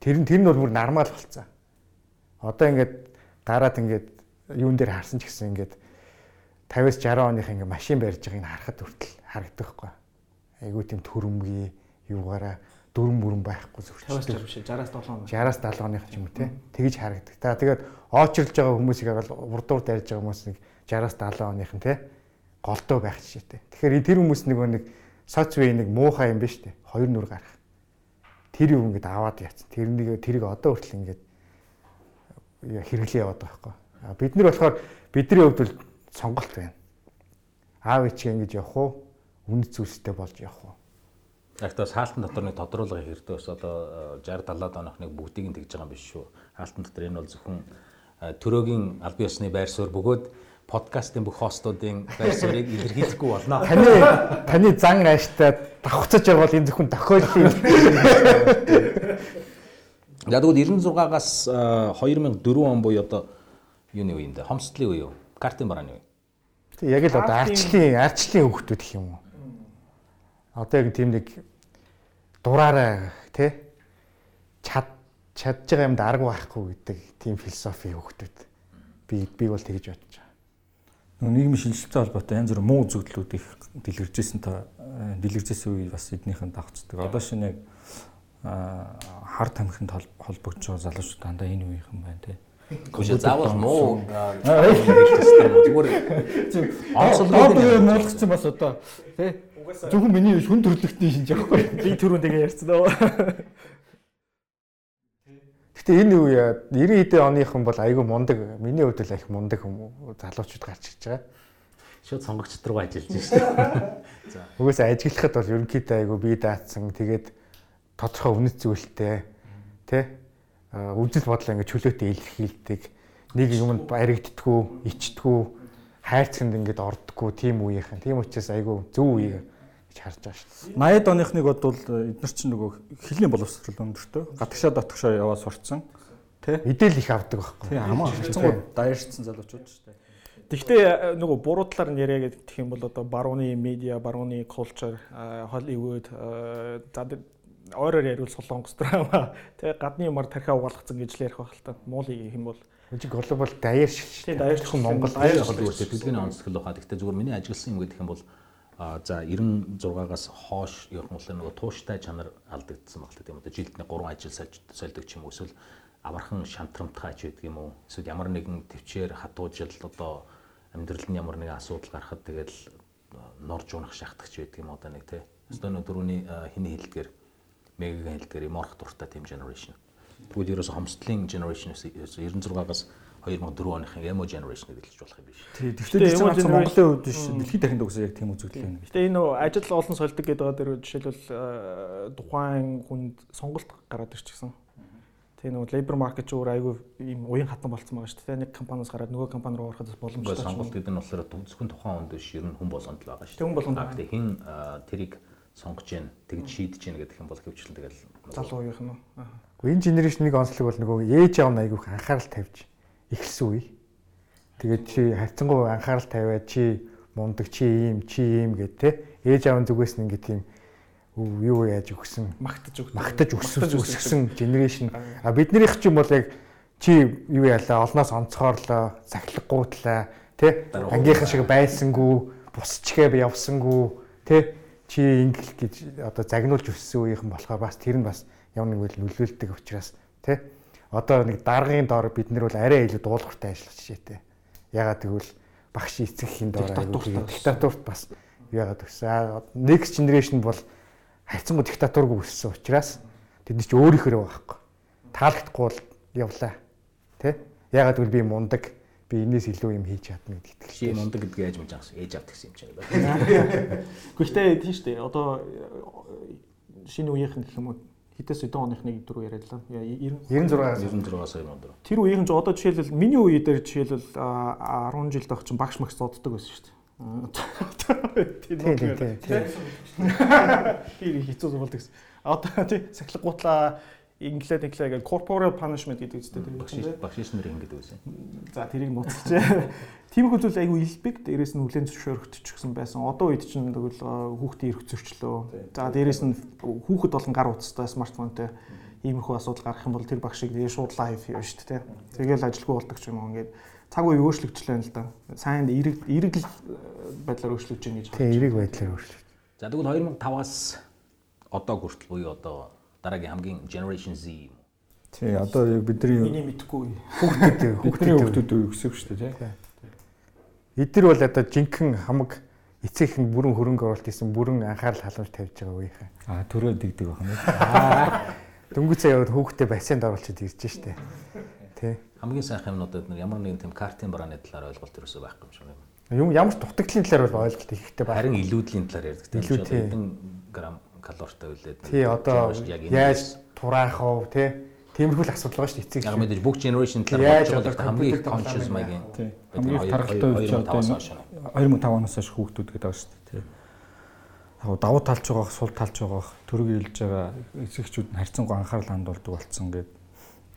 Тэр нь тэр нь бол бүр нормал болцсон. Одоо ингээд гараад ингээд юун дээр харсан ч гэсэн ингээд 50-аас 60 оных ингээд машин барьж байгааг нь харахад хүртэл харагддаг байхгүй. Айгуу тийм төрөмгий юугаараа дүрм бүрэн байхгүй 50-аас зөвчтэй. 60 биш 60-аас 70 он. 60-аас 70 оных ч юм уу те. Тэгж харагдаг. Та тэгээд очрлж байгаа хүмүүсийг хараад урдуур дайрж байгаа хүмүүс нэг 60-аас 70 оных нь те голдоо байх жишээтэй. Тэгэхээр тэр хүмүүс нөгөө нэг соц үе нэг муухай юм биш үү? Хоёр нүр гарах. Тэр юу ингэж аваад яцсан. Тэрнийг тэрийг одоо хүртэл ингэж хэрэглээ яваад байгаа байхгүй. Бид нар болохоор бидний хувьд бол сонголт байна. Аав ээжээ ингэж явах уу? Үнэт зүйлстэй болж явах уу? Ягтаа хаалтан дотор нэг тодруулга хэрэгтэй бас одоо 60 70 оноохныг бүгдийг нь тэгж байгаа юм биш шүү. Хаалтан дотор энэ бол зөвхөн э, төрөөгийн албан ёсны байр суурь бөгөөд подкастын бүх хостуудын байр суурийг илэрхийлэхгүй болно. Таны таны зан ааштай давхцаж байгаа бол энэ зөвхөн тохиоллын Яг тэгвэл <laughs> 96-аас 2004 он буюу одоо юуны үеинд хомсдлын үе юу? Картын барааны үе. Тэг яг л одоо арчлын арчлын хөвгтүүд гэх юм уу. Одоо яг тийм нэг дураараа тий чад чадж байгаа юмд арга байхгүй гэдэг тийм философи хөвгтүүд. Би би бол тэгж бодож байгаа. Нөгөө нийгмийн шинжилгээтэй холбоотой янз бүрийн муу зөвлөлүүд их дэлгэржсэн та дэлгэржсэн үе бас эднийхэн давцдаг. Одоо шинэ яг хар тамхинд холбогдож байгаа залуучууд дандаа энэ үеийнхэн байна тий. Гэхдээ заавал муу зүгээр онцлог муулгацсан бас одоо тий зөвхөн миний хүн төрлөختний шинж яахгүй. Би түрүүн тэгээ ярьсан дөө. Гэтэ энэ үе 90 хэдэн оныхан бол айгүй мундаг. Миний хувьд л их мундаг залуучууд гарч ирж байгаа. Шууд сонгогчд руу ажиллаж <laughs> байна. За. Угсаа ажиглахад бол ерөнхийдөө айгүй бие даацсан. Тэгээд тодорхой үнэт зүйлтэй тий үжил бодлоо ингээд чөлөөтэй илэрхийлдэг. Нэг юмд баригддгүү, ичдгүү, хайрцагт ингээд ордггүй тийм үеийнхэн. Тийм учраас айгүй зөв үе гэж харж байгаа шүү дээ. 80-ад оныхныг бодвол эдгээр чинь нөгөө хилийн боловсрол өндөртөө гадагшаа дотгошоо яваа сурцсан. Тэ? Идэл их авдаг байхгүй. Тийм хамаа хэцүү дайрцсан залуучууд шүү дээ. Тэгвэл нөгөө буруу талаар нь яриа гэх юм бол одоо барууны медиа, барууны culture, Hollywood за ойроор яриул солонгос драма тий гадны юмар тархиа угаалгацсан гэж л ярих байх л та. Муулын юм бол Жиг глобал даяар шиг. Тийм даяар шиг Монгол даяар яг зүгээр сэтгэлгээний онцлог баха. Гэхдээ зүгээр миний ажилласан юм гэдэг юм бол а за 96-аас хоош явах нь нөгөө тууштай чанар алдагдсан баг л тийм үү. Жилд нэг 3 ажил сольдог ч юм уу эсвэл авархан шантрамтгай ч гэдэг юм уу. Эсвэл ямар нэгэн төвчээр хатуужил одоо амьдралд нь ямар нэгэн асуудал гарахад тэгэл норж унах шахтагч байдаг юм одоо нэг тий. Өстөө нөө дөрөвний хиний хэлдгээр мегагийн хэлдгээр юм орох дуртай team generation. Тэгвэл ерөөсө хомсдлын generation 96-аас 2004 оныхын emo generation гэж хэлж болох юм биш. Тий, тэгэхээр тийм учраас Монголын хувьд биш дэлхийд дахинд угсаа яг тийм үзэгдэл байна. Гэтэ энэ ажил олон сольдог гэдэг байгаа дээр жишээлбэл тухайн хүнд сонголт гараад ирчихсэн. Тэгээ нөгөө labor market ч өөр айгүй ийм уян хатан болцсон байгаа шүү дээ. Нэг компаниас гараад нөгөө компани руу ороход боломжтой. Сонголт гэдэг нь болохоор зөвхөн тухайн хүнд биш ер нь хүн болгонд л байгаа шүү дээ. Хүн болгонд. Гэхдээ хин тэрийг сонгож гин тэгж шийдэж гин гэдэг юм бол хөвчлэн тэгэл залуу үеийнх нь. Гэхдээ энэ генерашн нэг онцлог бол нөгөө ээж аав айгүйх анхаарал тавьж эхэлсэн үе. Тэгээд чи хайцангуй анхаарал тавиад чи мундаг чи ийм чи ийм гэд те ээж аав зүгээс нь ингээ тийм юу яаж өгсөн? Магтаж өгсөн. Магтаж өссөн өсгсөн генерашн. А биднийх ч юм бол яг чи юу яалаа олноос онцгоорлоо захилгагуудлаа те ангийнхан шиг байсангүй бусчгээ явсангүй те чи ингэх гэж одоо загнуулж өссөн үеийнхэн болохоор бас тэр нь бас ямар нэг үйл нөлөөлдөг учраас тий одоо нэг даргын доор бид нар бол арай илүү дуулууртай ажиллаж шээ ягаад гэвэл багш эцэгхийн доор диктатурт бас ягаад гэсэн next generation бол хайцсангүй диктатургүй өссөн учраас тэд нар ч өөрийнхөө байхгүй. Таалагдахгүй бол явлаа тий ягаад гэвэл би мундаг би энэс илүү юм хийж чадна гэдэг итгэл. Чи мундаг гэдгийг яаж мэж аас ээж авт гэсэн юм чинь байна. <laughs> Гэхдээ тийм шүү дээ. Одоо шинэ үеийнх нь гэх юм уу хитээс өдөө оныхныг дөрөв яриалаа. 96-аас 96-аас юм одоо. Тэр үеийн ч одоо жишээлбэл миний үе дээр жишээлбэл 10 жил дах чинь багш магс зоддог байсан шүү дээ. Тийм тийм тийм. Тэр хэцүү гэсэн. Одоо тий сахилга гутлаа инглээ corporal punishment гэдэг үстэй тэр багш багш нар ингэдэг байсан. За тэрийг нууцлаа. Тийм хөлөл айгүй илбэг дээрээс нь хүлэн зөвшөөрөгдчихсэн байсан. Одоо үед чинь тэгвэл хүүхдийн эрх зөрчлөө. За дээрээс нь хүүхэд болон гар утастай смартфонтой иймэрхүү асуудал гарах юм бол тэр багшийг тэгээ шууд лайв хийв шүү дээ. Тэгэл ажилгүй болдог ч юм уу ингээд цаг үе өөрчлөгдөж байна л да. Сайн эрэг эрэг байдлаар өөрчлөгдөж байна гэж. Тийм эрэг байдлаар өөрчлөгдөж. За тэгвэл 2005-аас одоо хүртэл буюу одоо дараагийн хамгийн generation Z юм. Тий, одоо яг бидний миний мэдхгүй хүүхдүүд хүүхдийн хүүхдүүд үе өсөв шүү дээ, тий. Эдгэр бол одоо жинхэнэ хамаг эцэгхэн бүрэн хөрөнгө оруулалт хийсэн бүрэн анхаарал халамж тавьж байгаа үеийнхэн. Аа, төрөө дигдэг байна. Дөнгөцөө яваад хүүхдээ бассейнд оруулчихад ирж штэ. Тий. Хамгийн сайхан юмнуудад ямар нэгэн тийм картын барааны талаар ойлголт ерөөсөө байхгүй юм шиг юм. Юм ямар ч дутагдлын талаар бол ойлголт ихтэй байна. Харин илүүдлийн талаар ярьдаг. Илүүд хэдэн грамм калоритой үлээд. Тий одоо яаж тураах вэ те Тиймэрхүү л асуудал байгаа шүү дээ эцэг. Яг мэдээж бүх generation талаар одоо байгаа хамгийн их conscious маягийн. тий. Хамгийн их тархалтай үеч одоо 2005 оноос хойш хүүхдүүд гэдэг байгаа шүү дээ тий. Яг давуу талж байгаа, сул талж байгаа, төрөг ийлж байгаа эцэгчүүд нь харьцангуй анхаарал хандуулдаг болцсон гэдэг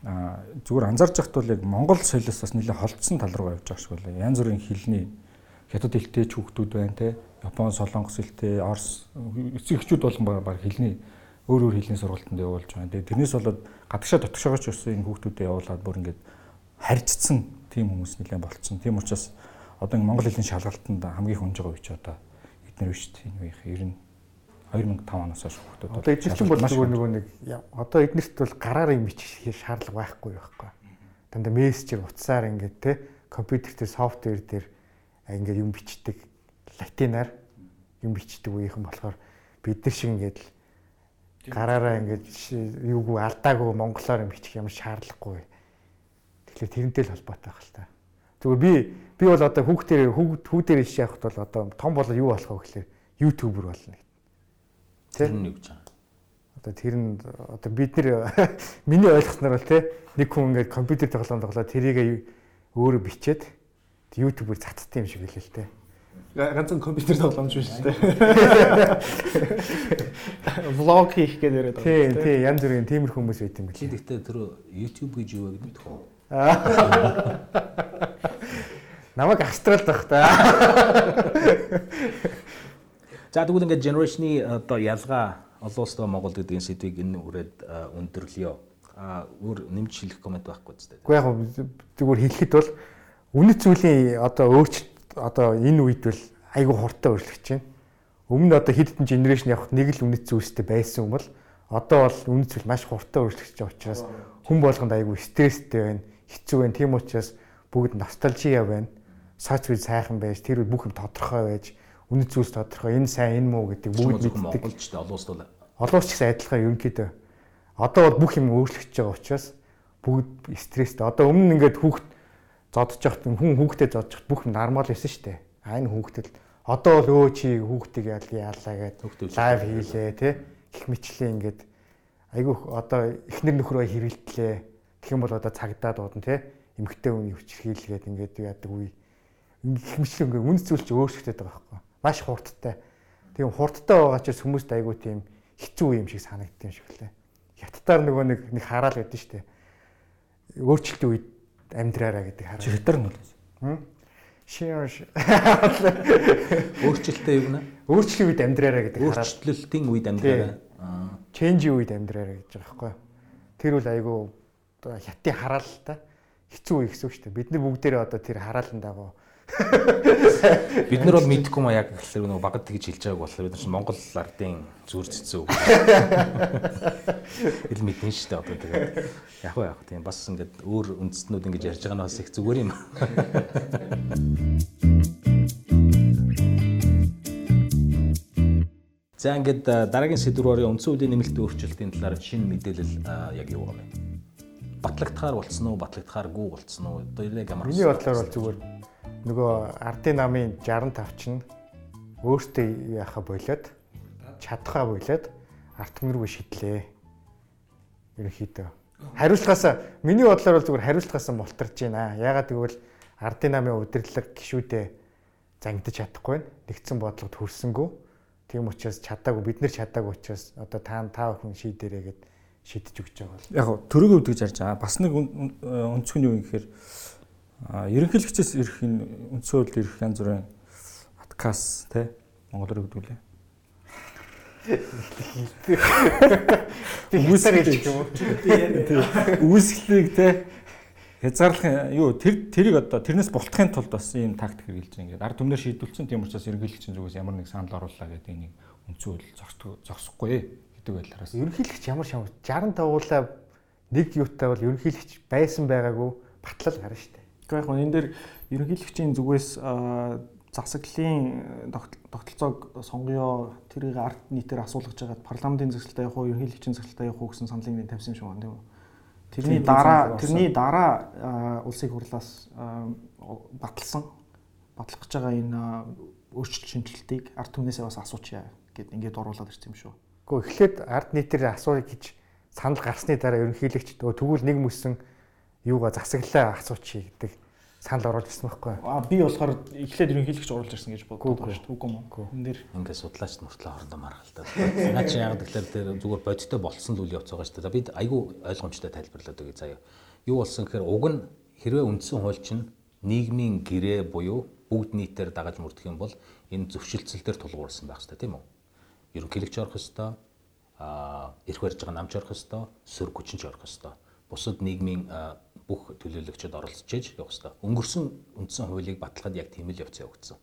а зүгээр анзаарч байхад бол яг Монгол соёлоос бас нэлээд холдсон тал руу явж байгаа шиг байна. Янз бүрийн хэлний хятад хэлтэй ч хүүхдүүд байна те. Япон, Солонгос хэлтэй, Орос эцэгчүүд болон баг хэлний өөр өөр хэлний сургалтанд явуулж байгаа. Тэгээ тэрнээс болоод гадагшаа дотгошоогооч өссөн энэ хүүхдүүдэд явуулаад бүр ингээд харьцсан тийм хүмүүс нэлээд болцсон. Тийм учраас одоо Монгол хэлний шалгалтанд хамгийн их унж байгаа үе ч одоо эднэр биш тийм үеийнх 90 2005 оноос хойш хүүхдүүд Одоо эзэлчин бол зүгээр нөгөө нэг одоо эднэрт бол гараар юм бичих шаардлага байхгүй байхгүй. Дандаа мессежээр утсаар ингээд те компьютер дээр софтвер дээр ингээд юм бичдэг латинаар юм бичдэг үеийнхэн болохоор бид нар шиг ингээд гараараа ингээд юугүй алдаагүй монголоор юм бичих юм шаардлагагүй. Тэгэхээр тэрнтэй л холбоотой байх л та. Зүгээр би би бол одоо хүүхдээр хүүхдээр иш явахд бол одоо том болоо юу болох вэ гэхээр ютубер болно Тэр нь юу гэж байгаа. Одоо тэр нь одоо бид нэр <laughs> миний ойлгосноор бол те нэг хүн ингээд компьютер тоглоом тоглоо тэрийг өөрөө бичээд YouTube-ээр цацдаг юм шиг хэлээ л те. Ганцхан компьютер тоглоомч биш шүү дээ. <laughs> Влог хийх гэдэг яриад байгаа. Тийм тийм янз бүрийн тиймэр хүмүүс байт юм бэл. Чи гэхдээ тэр YouTube гэж юу вэ гэдэг үү? Намайг австралд байх та. <laughs> За тэгвэл ингээд generation-ы одоо ялгаа олон улстай Монгол гэдэг сэдвийг энэ үрээд өндөрлөё. А өөр нэмж хэлэх комент байхгүй зү. Уу яг зүгээр хэлэхэд бол үнэт зүйлийн одоо өөрчлөлт одоо энэ үед бол айгүй хурдтай өөрчлөгдөж байна. Өмнө одоо хэд хэдэн генерашн явах нэг л үнэт зүйлстэй байсан юм бол одоо бол үнэт зүйл маш хурдтай өөрчлөгдөж байгаа учраас хүн болгонд айгүй стресстэй байна, хэцүү байна. Тийм учраас бүгд ностальжиа байна. Сац үе сайхан байж, тэр бүх юм тодорхой байж үнэт зүйлс тодорхой энэ сайн энэ муу гэдэг бүгд мэддэг. Монголч улсд бол олон улс ч гэсэн адилхан ерөнхийдөө одоо бол бүх юм өөрчлөгдөж байгаа учраас бүгд стресстэй. Одоо өмнө ингээд хүүхд зодож явахт хүн хүүхдэд зодож явахт бүх нормал байсан шүү дээ. А энэ хүүхдэд одоо бол өө чи хүүхдийг яалаа гэдэг лайв хийлээ тий гих мэтлээ ингээд айгүй одоо эхнэр нөхрөө хэрэлтлээ. Тэгэх юм бол одоо цагдаа дуудана тий эмгтэй үний хүчрхийлгээд ингээд яадаг үе. Гих мэтлээ ингээд үнс зүйл чи өөрчлөгдөж байгаа байхгүй маш хурдтай. Тийм хурдтай байгаа ч хүмүүст айгүй тийм хэцүү юм шиг санагддаг юм шиг лээ. Хятадаар нөгөө нэг нэг хараал гэдэг нь шүү дээ. Өөрчлөлтийн үед амьдраараа гэдэг хараал. Хятадаар нь бол. Шиаш. Өөрчлөлттэй юу нэ? Өөрчлөлтийн үед амьдраараа гэдэг хараал. Өөрчлөлтийн үед амьдраараа. Ченжийн үед амьдраараа гэж байгаа байхгүй. Тэр үл айгүй хятадын хараал та хэцүү үе гэсэн үг шүү дээ. Бид нар бүгдээрээ одоо тэр хараалан дагуу Бид нар бол мэдэхгүй маа яг гэхэлэр нөгөө багад тэгж хэлж байгааг болохоор бид нар чинь Монгол ардын зүр цэцүү. Ил мэдэн шүү дээ одоо тэгээд яг уу яг тийм бас ингээд өөр үндэстнүүд ингэж ярьж байгаа нь бас их зүгээр юм. За ингээд дараагийн сэдвүүрийн үндсэн үеийн нэмэлт өөрчлөлтийн талаар шинэ мэдээлэл яг юу байгаа вэ? Батлагдахаар болцсон уу, батлагдахааргүй болцсон уу? Одоо яг ямар Миний бодлоор бол зүгээр нөгөө ардын намын 65 чинь өөртөө яхаа болоод чадхаа болоод арт мөргөө шидлээ. Ерөнхийдөө. Хариуцлагаас миний бодлоор бол зүгээр хариуцлагаас мултарж байна. Ягаад гэвэл ардын намын удирдлага гişүүдээ зангидаж чадахгүй. Нэгдсэн бодлогод хүрсэнгүү. Тийм учраас чадаагүй бид нар чадаагүй учраас одоо та та бүхэн шийдэрээ гэд шийдэж өгч байгаа бол. Яг төрөг өвдөж ярьж байгаа. Бас нэг өнцгөө нь юу юм гэхээр ерөнхийлөгчөөс ирэх энэ үндсэн хууль ирэх янз бүрийн подкаст те монголоор өгдүүлээ. Үүсгэж юм уу? Үүсгэлийг те хязгаарлах юу тэр тэрийг одоо тэрнээс бултахын тулд бас ийм тактик хэрэгжилж байгаа. Ингээд ард түмнэр шийдвэлсэн тийм учраас ерөнхийлөгчийн зүгээс ямар нэг санал оруулаа гэдэг энийг үндсэн хууль зогсохгүй гэдэг байдлаараас. Ерөнхийлөгч ямар шам 65 уулаа нэг юутай бол ерөнхийлөгч байсан байгаагүй батлал гарна шүү дээ. Гэхдээ яг энэ дээр ерөнхийлөгчийн зүгээс засаглалын тогтолцоог сонгоё тэрийг ард нийтээр асуулгаж байгаад парламентын зөвсөлтөд явах уу ерөнхийлөгчийн зөвсөлтөд явах уу гэсэн саналыг нэг тавьсан юм шиг байна тийм үү. Тэрний дараа тэрний дараа улсын хурлаас баталсан батлах гэж байгаа энэ өөрчлөлт шинжилтийг ард түмнээсээ бас асуучаа гэд ингээд оруулаад ирсэн юм шүү. Гэхдээ эхлээд ард нийтээр асууя гэж санал гарсны дараа ерөнхийлөгч тэгвэл нэг мөсөн юугаа засаглаа асуучих гэдэг санал оруулж ирсэн байхгүй. А би болохоор эхлээд ерөнхийлөгч оруулж ирсэн гэж боддог шүү дээ. Үгүй мөн. Энэ дэр ингээд судлаач мөртлөө хоорондоо маргалтай. Наа чи яг тэгэхээр тэр зүгээр бодиттой болсон л үйл явц байгаа шүү дээ. Бид айгүй ойлгомжтой тайлбарлаад өгье заяа. Юу болсон гэхээр уг нь хэрвээ үндсэн хууль чинь нийгмийн гэрээ буюу бүгд нийтээр дагаж мөрдөх юм бол энэ зөвшөлтсөл дээр тулгуурсан байх хэрэгтэй тийм үү? Ерөнхийлөгч орох ёстой, а эрх барьж байгаа намч орох ёстой, сөрөг хүчинч орох ёстой. Бусад нийгмийн бүх төлөөлөгчд оролцож ээж явах хэрэгтэй. Өнгөрсөн үндсэн хуулийг баталгаад яг тийм л явц явагдсан.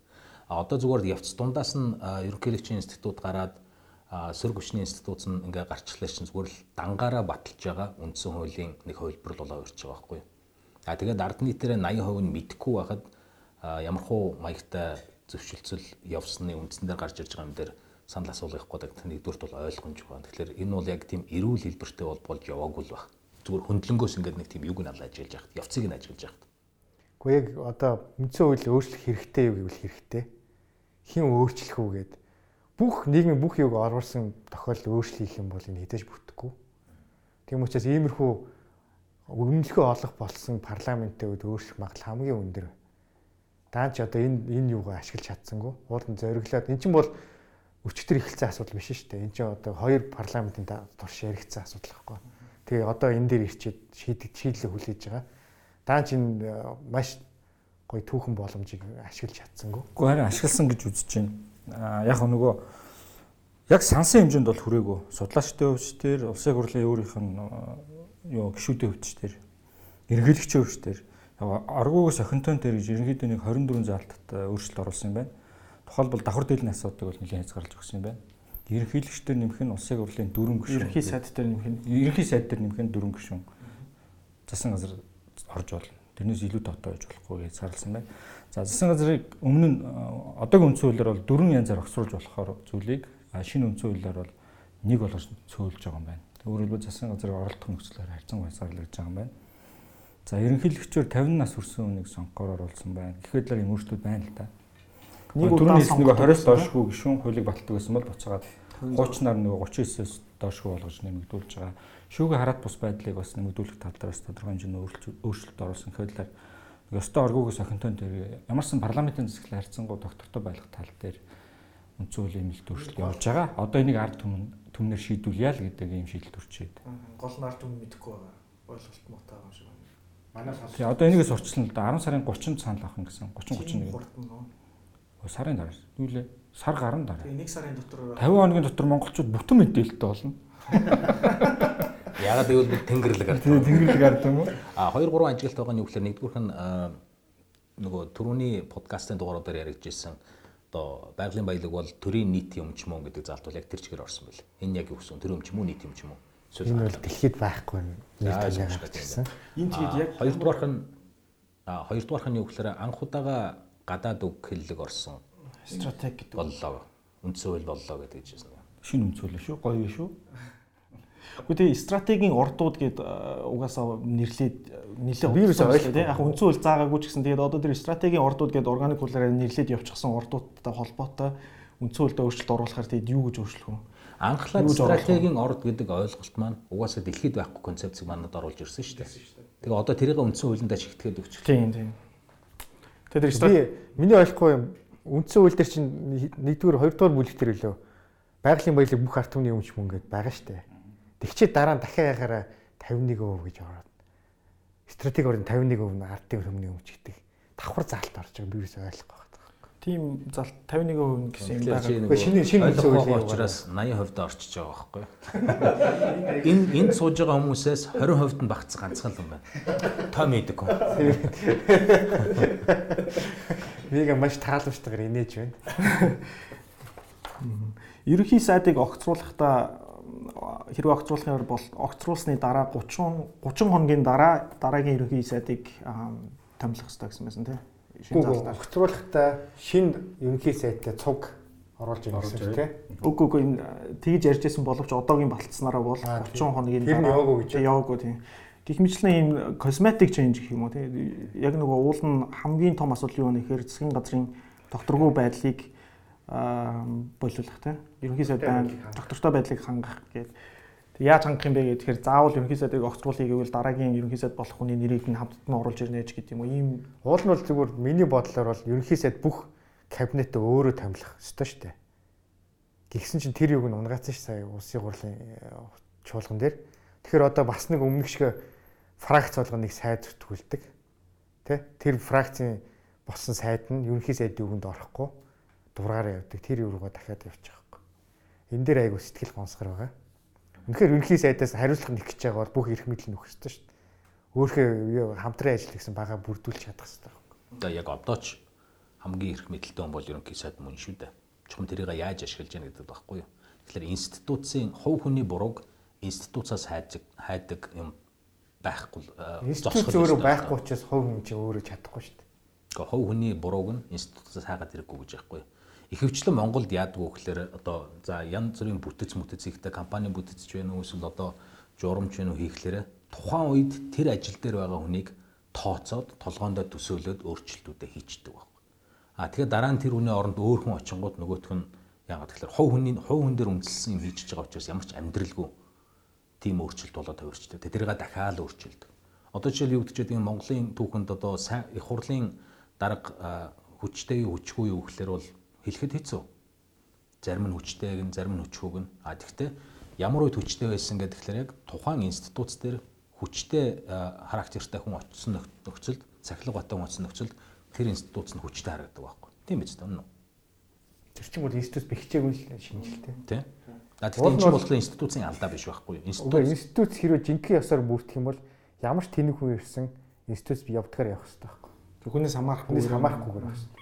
А одоо зүгээр явц дундаас нь ерөнхийлөгчийн институт гараад сөрөг хүчний институт нь ингээ гарчлаа чинь зүгээр л дангаараа баталж байгаа үндсэн хуулийн нэг хувилбар болоо ирж байгаа байхгүй. А тэгээд ард нийтээр 80% нь мэдхгүй байхад ямархуу маягтай зөвшөлтсөл явсны үндсэн дээр гарч ирж байгаа юм дээр санал асуулгах гэдэг нэгдүгürt бол ойлгомж байна. Тэгэхээр энэ бол яг тийм эрүүл хэлбэртэй бол болж яваагүй л байна зүгээр хөндлөнгөөс ингээд нэг тийм юг нь алж ажиллаж яхад явцыг нь ажиллаж яхад. Гэхдээ яг одоо үндсэн хууль өөрчлөх хэрэгтэй юу гэвэл хэрэгтэй. Хин өөрчлөх үү гэд бүх нийгмийн бүх юг оруулсан тохиолдол өөрчлөх юм бол энэ хідэж бүтэхгүй. Тийм учраас иймэрхүү өмнөлгөө олох болсон парламенттэй үед өөрчлөх магадлал хамгийн өндөр. Даанч одоо энэ энэ юугаа ашиглаж чадсангүй. Уулын зориглоод эн чинь бол өчтөр эхэлсэн асуудал биш шүү дээ. Эн чинь одоо хоёр парламентын турш яригдсан асуудал байхгүй. Тэгээ одоо энэ дээр ирчээд шийдэг шийдлээ хүлээж байгаа. Даа чин э, маш гоё түүхэн боломжийг ашиглаж чадсангүй. Уу харин ашигласан гэж үзэж байна. Яг нөгөө яг сансан хэмжээнд бол хүрээгүй. Судлаачдын хөвч төр улсын хурлын өөрийнх нь э, юу гişүүдийн хөвч төр эргэлэгчийн хөвч төр аргуугаас охинтон төр гэж ерөнхийдөө нэг 24 заалтад э, өөрчлөлт оруулсан юм байна. Тухайлбал давхар дээлний асуудыг бол нэлээд хязгаарлаж өгсөн юм байна ерөнхийлөгчдөр нэмэх нь улсын хурлын дөрвөн гишүүн. Ерөнхий сайд дээр нэмэх нь ерөнхий сайд дээр нэмэх нь дөрвөн гишүүн. Засан газар орж болно. Тэрнээс илүү дотоо байж болохгүй гэж зарласан байна. За засан газрыг өмнө нь одоогийн үндсэн хуулиар бол дөрвөн янзаар огцруулж болохоор зүйлийг шинэ үндсэн хуулиар бол нэг болгож цөөлж байгаа юм байна. Өөрөөр хэлбэл засан газрыг оролдох нөхцлөөр харьцан хязгаарлагдж байгаа юм байна. За ерөнхийлөгчөөр 50 нас хүрсэн хүнийг сонгохоор оруулсан байна. Гэхэд л юм өөрчлөлт байна л да. Нэг удаа нэг 20-с доошгүй гишүүн хуулийг баталдаг гэсэн бол буцаагаад хуучнаар нөгөө 39-с доошгүй болгож нэмэгдүүлж байгаа. Шүүгээ хараат бус байдлыг бас нэмэгдүүлэх тал дээр бас тодорхой хэмжээний өөрчлөлт оруулсан хэвлэлээр ёстой оргуугаас охинтой дээр ямарсан парламентын засаглалын харьцангуй доктортой байх тал дээр үндсэн хуулийн нэмэлт өөрчлөлт явж байгаа. Одоо энийг ард түмэн түмнэр шийдүүлъя л гэдэг ийм шийдэл төрчээд. Гол нь ард түмэн мэдэхгүй байгаа. Ойлголт муутай байгаа юм шиг байна. Манай сонсоо. Тэгээ одоо энийгээ сурчлаа л да 10 сарын 30-нд санал авах гэсэн 30 31 сарын дараа. Юу лээ? Сар гарна дараа. Тэгээ нэг сарын дотор 50 хоногийн дотор монголчууд бүтэн мэдээлэлтэй болно. <laughs> Ягаад гэвэл бид тэнгэрлэг ард. Тийм тэнгэрлэг ард юм уу? А 2 3 ажилт байгаа нь юу гэхээр нэгдүгüрх нь нөгөө түрүүний подкастын дугааруудаар яригдчихсэн одоо байгалийн баялаг бол төрийн нийт юм ч мөн гэдэг залт бол яг тэр чигээр орсон байл. Энэ яг юу гэсэн төр юм ч юм уу нийт юм ч юм уу? Энэ бол дэлхийд байхгүй нийт юм гэсэн. Энэ тэгээд яг хоёрдугаарх нь а хоёрдугаарх нь юу гэхээр анх удаага гадаад үг хэллэг орсон стратеги гэдэг боллоо. Хууль боллоо гэдэг жишээ. Шинэ үндсэн хууль шүү. Гоё шүү. Гэхдээ стратегийн ордууд гээд угаасаа нэрлээд нэлээд вирус ойлгох тийм яг хууль заагаагүй ч гэсэн тэгээд одоо тэр стратегийн ордууд гээд органик хуулиараа нэрлээд явчихсан ордуудтай холбоотой хуульд өөрчлөлт оруулахаар тэгээд юу гэж өөрчлөх вэ? Анхлаад стратегийн орд гэдэг ойлголт маань угаасаа дэлхийд байхгүй концепцийг манад оруулж ирсэн шүү дээ. Тэгээ одоо тэрийг үндсэн хуулиндаа шигтгэхэд өгч. Тийм тийм. Тэгээд би миний ойлгохгүй юм. Үндсэн хууль дээр чинь нэгдүгээр хоёрдугаар бүлэг дээр лөө байгалийн баялаг бүх ард түмний өмч мөн гэдээ байгаа штэ. Тэгчээ дараа нь дахиад яхаараа 51% гэж ороод. Стратеги орны 51% нь ардын хүмүүний өмч гэдэг давхар заалт орж байгаа. Би юус ойлгохгүй тийм залт 51% гэсэн юм байгаа. Гэхдээ шинэ шинэ үйл явдлын учраас 80% орчиж байгаа байхгүй. <laughs> Энэ энд сууж байгаа хүмүүсээс 20% нь багц ганцхан л юм байна. Та мэддэг <laughs> юм. Вига маш тааламжтайгаар инээж байна. <laughs> Ерөнхий сайдыг огцруулахдаа хэрвээ огцруулахаар бол огцруулсны дараа 30 30 хоногийн дараа дараагийн ерөнхий сайдыг томилох хэрэгтэй гэсэн байсан тийм шинэ залтаа огцруулахдаа шинэ ерөнхий сайттай цуг оруулж ирэх гэсэн тийм. Үгүй үгүй энэ тэгж ярьж байсан боловч одоогийн болцснараа бол 30 хоногийн дараа яваагүй гэж яваагүй тийм. Гэх мэтлэн ийм косметик чейнж гэх юм уу тийм. Яг нөгөө уул нь хамгийн том асуудал юу вэ гэхээр засгийн газрын докторгүй байдлыг аа болиулах тийм. Ерөнхий сайдын доктортой байдлыг хангах гэдэг. Тэг яаж хангах юм бэ гэхээр заавал ерөнхий сайдыг огцруулъя гэвэл дараагийн ерөнхий сайд болох хүний нэрийг нь хамтд нь оруулж ирнэ ч гэдэг юм уу. Ийм уул нь бол зүгээр миний бодлоор бол ерөнхий сайд бүх кабинетээ өөрөө тамилах ёстой шүү дээ. Тэгсэн чинь тэр юг нь унгаацсан ш сая улсын хурлын э, чуулган дээр. Тэгэхээр одоо бас нэг өмнөх шиг фракц болгоно нэг сайд төгөлдөг. Тэ? Тэр фракцийн болсон сайд нь ерөнхий сайдын үгэнд орохгүй дураараа явдаг. Тэр юугаа дахиад явчих واخхой. Энэ дээр айгу сэтгэл гонсгор байгаа. Үнэхээр ерөнхий сайдаас хариуцлага нэг гэж байгаа бол бүх эрх мэдэл нөх ёстой шүү дээ. Өөрхөө хамтран ажил гэсэн бага бүрдүүлж чадах хэрэгтэй байхгүй. Одоо яг одоо ч хамгийн эрх мэдэлтэй хүн бол ерөнхий сайд мөн шүү дээ. Чухам тэрийг яаж ашиглаж яах гэдэг байхгүй юу. Тэгэхээр институцийн хувь хүний бурууг институцаас хайдаг хайдаг юм байхгүй зогсох өөрөө байхгүй учраас хувь хүн чинь өөрөө чадахгүй шүү дээ. Гэхдээ хувь хүний бурууг нь институцаас хайгаад хэрэггүй гэж байхгүй юу Ихэвчлэн Монголд яадаг вэ гэхээр одоо за янз бүрийн бүтэц мүтэц ихтэй компани бүтцэж байна уу эсвэл одоо журамч байна уу хийхлээрэ тухайн үед тэр ажил дээр байгаа хүнийг тооцоод толгоондоо төсөөлөд өөрчлөлтүүдээ хийчдэг байхгүй. А тэгэхээр дараа нь тэр хүний оронд өөр хүн очингууд нөгөөх нь яагаад тэгэхээр хувь хүний хувь хүн дээр үндэслсэн юм хийж байгаа учраас ямар ч амьдралгүй тийм өөрчлөлт болоод хувирчдаг. Тэрийг дахиад өөрчилдөг. Одоо жишээл юу байгаа юм Монголын түүхэнд одоо их хурлын дарга хүчтэй юу хүчгүй юу гэхэлэр бол хэлэхэд хэцүү. Зарим нь хүчтэйг нь, зарим нь хүчгүйг нь. А тэгвэл ямар үед хүчтэй байсан гэдэг тэгэхээр яг тухайн институц дээр хүчтэй характертай хүн очсон нөхцөлд, цахилга батан хүн очсон нөхцөлд тэр институц нь хүчтэй харагддаг байхгүй. Тийм биз дээ. Тэр чинь бол институт бэхжээгүй л шинжилтэй. Тийм. А тэгэхээр энэ чинь болохоор институцийн алдаа биш байхгүй юу? Институт институт хэрвээ жинхэнэ ёсоор бүрдэх юм бол ямар ч тэнэг хүн ирсэн институт явдгаар явах хэрэгтэй байхгүй. Хүнээс хамаарахгүй. Хүнээс хамаарахгүйгээр байх.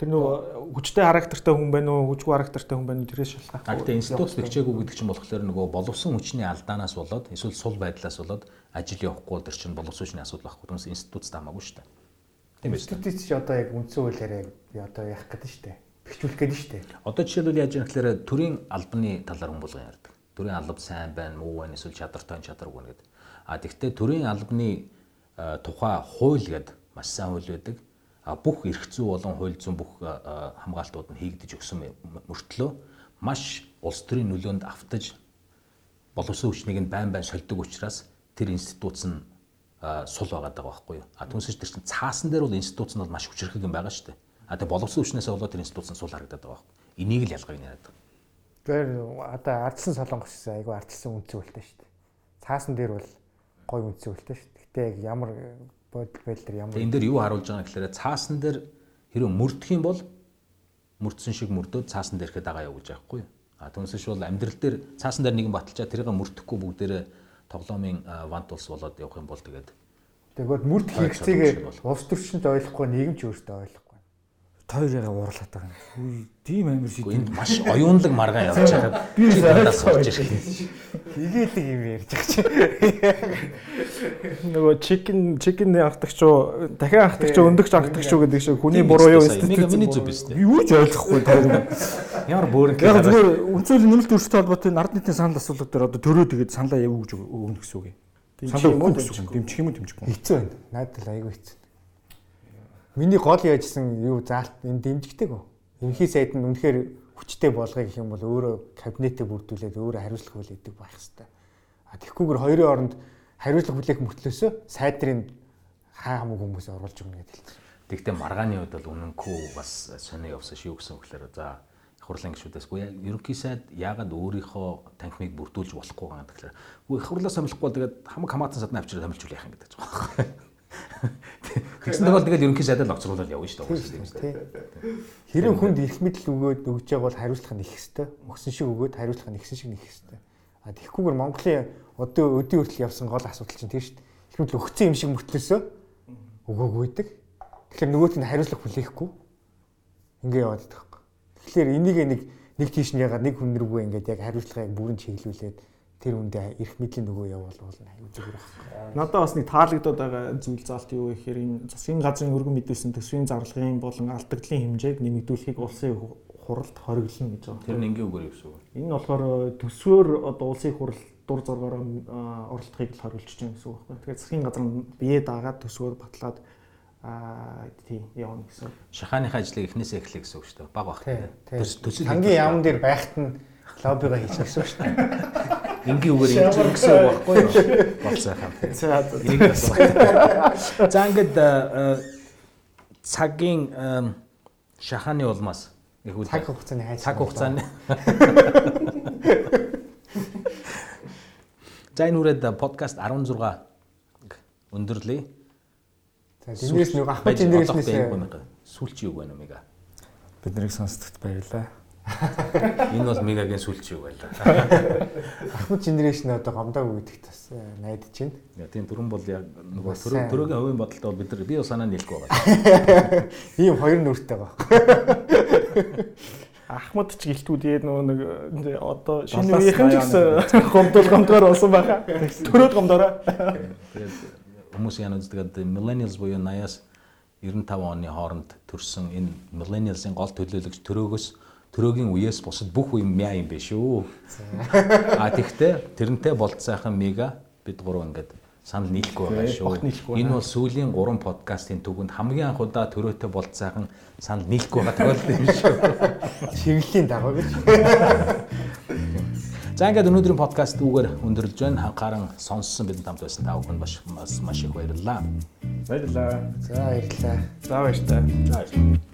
Тэр нөгөө хүчтэй характертай хүн байна уу, хүчгүй характертай хүн байна уу тэрээс шалтгаалж. Гэхдээ институт бэхжээгүй гэдэг чинь болохоор нөгөө боловсон хүчний алдаанаас болоод эсвэл сул байдлаас болоод ажил явахгүй тэр чинь боловсон хүчний асуудал байхгүй. Түнс институтс хамаагүй шүү дээ. Тийм ээ. Институт чи одоо яг үндсэн хуулиараа одоо яах гэдэг шүү дээ. Бэхжүүлэх гэдэг шүү дээ. Одоо жишээлбэл яаж яах гэхээр төрийн албаны талаар хүн болгон ярьдаг. Төрийн алба сайн байна, муу байна, эсвэл чадвартай чадваргүй гэдэг. А тэгвэл төрийн албаны тухай хууль гэдэг маш сайн хууль байдаг бүх эрх зүй болон хууль зүйн бүх хамгаалтууд нь хийгдэж өгсөн мөртлөө маш улс төрийн нөлөөнд автаж боловсон хүчнийг нь байн байн сольдог учраас тэр институц нь сул байгаад байгаа байхгүй юу. А түнсэж тэр чинь цаасан дээр бол институц нь бол маш хүчрэх юм байгаа шүү дээ. А тэгээ боловсон хүчнээс болоод тэр институц нь сул харагдаад байгаа байхгүй. Энийг л ялгааг нь яриад байгаа. Тэр одоо ардсан солонгос айгүй ардсан үнцэн үлтэй шүү дээ. Цаасан дээр бол гой үнцэн үлтэй шүү дээ. Гэтэ яг ямар бодол байдал ямар энэ дээр юу харуулж байгаа гэхээр цаасан дээр хэрэв мөрдөх юм бол мөрдсөн шиг мөрдөөд цаасан дээр ихэд дагаа явуулж байхгүй. А түнсэш бол амьдрал дээр цаасан дээр нэгэн баталчаа тэрийг мөрдөхгүй бүгдээрээ тоглоомын вант улс болоод явах юм бол тэгээд тэгээд мөрд хэрэгцээгээ улс төрчөнд ойлгохгүй нийгэмч өөртөө ойлгохгүй тойроо уурлаад байгаа юм. Тийм амир шиг. Энд маш оюунлаг маргаан явж байгаа. Би надаас орж ирэх. Игээлэг юм ярьж байгаа чи. Нөгөө chicken chicken анхдагч уу, дахин анхдагч уу, өндөгч анхдагч уу гэдэг шиг хүний буруу юу институт миний зүг биз дээ. Юу ч ойлгохгүй тайруу. Ямар бөөрөнх. Яг зүгээр үнцөлийн нэмэлт өрсөлдөөлт холбоотой ард нийтийн санал асуулга дээр одоо төрөө тэгээд саналаа явуу гэж өгнө гэсэн үг. Саналаа өгөх гэсэн үг. Дэмжих юм уу дэмжихгүй. Хэцүү байна. Надад л аягүй хэцүү. Миний гол яажсан юу заалт энэ дэмжигдэг? Ерхий сайд нь үнэхээр хүчтэй болгоё гэх юм бол өөрөө кабинетээ бүрдүүлээд өөрөө хариуцлага хүлээдэг байх хэрэгтэй. А тэгхгүйгээр хоёрын оронд хариуцлага хүлээх мөртлөөсөө сайдрын хаа хамаг хүмүүс оруулж өгнө гэдэг хэлсэн. Тэгтээ маргааны үед бол үнэнхүү бас сонио явсан шүү гэсэн үгээр за их хурлын гишүүдээсгүй ерөнхий сайд яагаад өөрийнхөө танхимыг бүрдүүлж болохгүй байгаа юм тэгэхээр их хурлаас амлахгүй бол тэгээд хамаг хамаатан садны авчираа хамилжуул яах юм гэдэг байна. <laughs> Тэгсэн тохиол тэгэл ерөнхий л огцруулаад явна шүү дээ. Хэрэг хүнд эрх мэдэл өгөөд өгж байгаа бол хариуцлага нь их хэвээр. Өгсөн шиг өгөөд хариуцлага нь ихсэн шиг нэг хэвээр. А тэгэхгүйгээр Монголын одоо өдөө хүртэл явсан гол асуудал чинь тийм шүү дээ. Эрх мэдэл өгсөн юм шиг мөртлөөсөө өгөөг үйдэг. Тэгэхээр нөгөөт нь хариуцлага хүлээхгүй ингээ яваад байгаа юм. Тэгэхээр энийг нэг нэг тийш нь ягаад нэг хүн рүүгээ ингээд яг хариуцлагыг бүрэн чиглүүлээд тэр үндэ эрх мэдлийн нөгөө явуул болно зүгээр байна. Надад бас нэг таалагдаад байгаа зүйл заалт юу гэхээр энэ засгийн газрын өргөн мэдүүлсэн төсвийн зарлагын болон алдагдлын хэмжээг нэмэгдүүлэхийг улсын хуралд хориглоно гэж байна. Тэр нь ингийн үгээр юу гэсэн үг вэ? Энэ болохоор төсвөөр одоо улсын хурал дур зоргоор оролдохыг л хориглож байна гэсэн үг байна. Тэгэхээр засгийн газар нь бие даагаад төсвөөр батлаад аа тийм явна гэсэн. Шахааныхаа ажлыг эхнээсээ эхлэе гэсэн үг шүү дээ. Баг. Тий. Төс- Төсөл Хамгийн яам дээр байхад нь лоббиго хийж гэсэн шүү дээ. <laughs> энгийн үгээр ингэж гэсэн үг байхгүй юу? Болцоохан. За Энийг асуу. За ингээд э, цагийн э, шахааны улмаас их үл Цаг хугацааны хайц. цаг хугацааны <laughs> За энэ үрээд подкаст 16 өндөрлөе. За тэндээс нэг ахмад генерашнээс сүүлчийн үг байна уу мега. Биднийг сонсдогт баярлалаа. Энэ бол мегагийн сүүлчийн үг байлаа. <laughs> ахмад генерашн одоо гомдог өгдөгт бас э, найдаж байна. Яа, Тийм түрэн бол яг нөгөө сайн. төрөөгийн хувийн бодолтой бол бид нар би бас санаа нийлэхгүй байгаа. <laughs> Ийм хоёр нүртэй байгаа. <laughs> Ахмад ч гэлтүүд яа нөгөө нэг одоо шинэ үеийнхэн ч гэсэн гомдол гомдоор болсон байгаа. Төрөөд гомдоороо. Тэгээд хүмүүс яа нүздэг millennials буюу 80-аас 95 оны хооронд төрсэн энэ millennials-ын гол төлөөлөгч төрөөгөөс төрөөгийн үеэс бусад бүх үе мяа юм биш үү. А тэгвэл тэрнтэй болцсайхан мега бид гурав ингээд санал нийлэхгүй байгаа шүү. Энэ бол сүүлийн 3 подкастын түвэнд хамгийн анх удаа төрөөтэй болцсайхан санал нийлэхгүй байгаа тохиолдол юм шүү. Чиглэлийн дагуу гэж. За ингээд өнөөдрийн подкаст үгээр өндөрлж байна. Харан сонссон бидэнд хамт байсан та бүхэнд маш маш их баярлалаа. Баярлалаа. За баярлалаа. За баяр та. За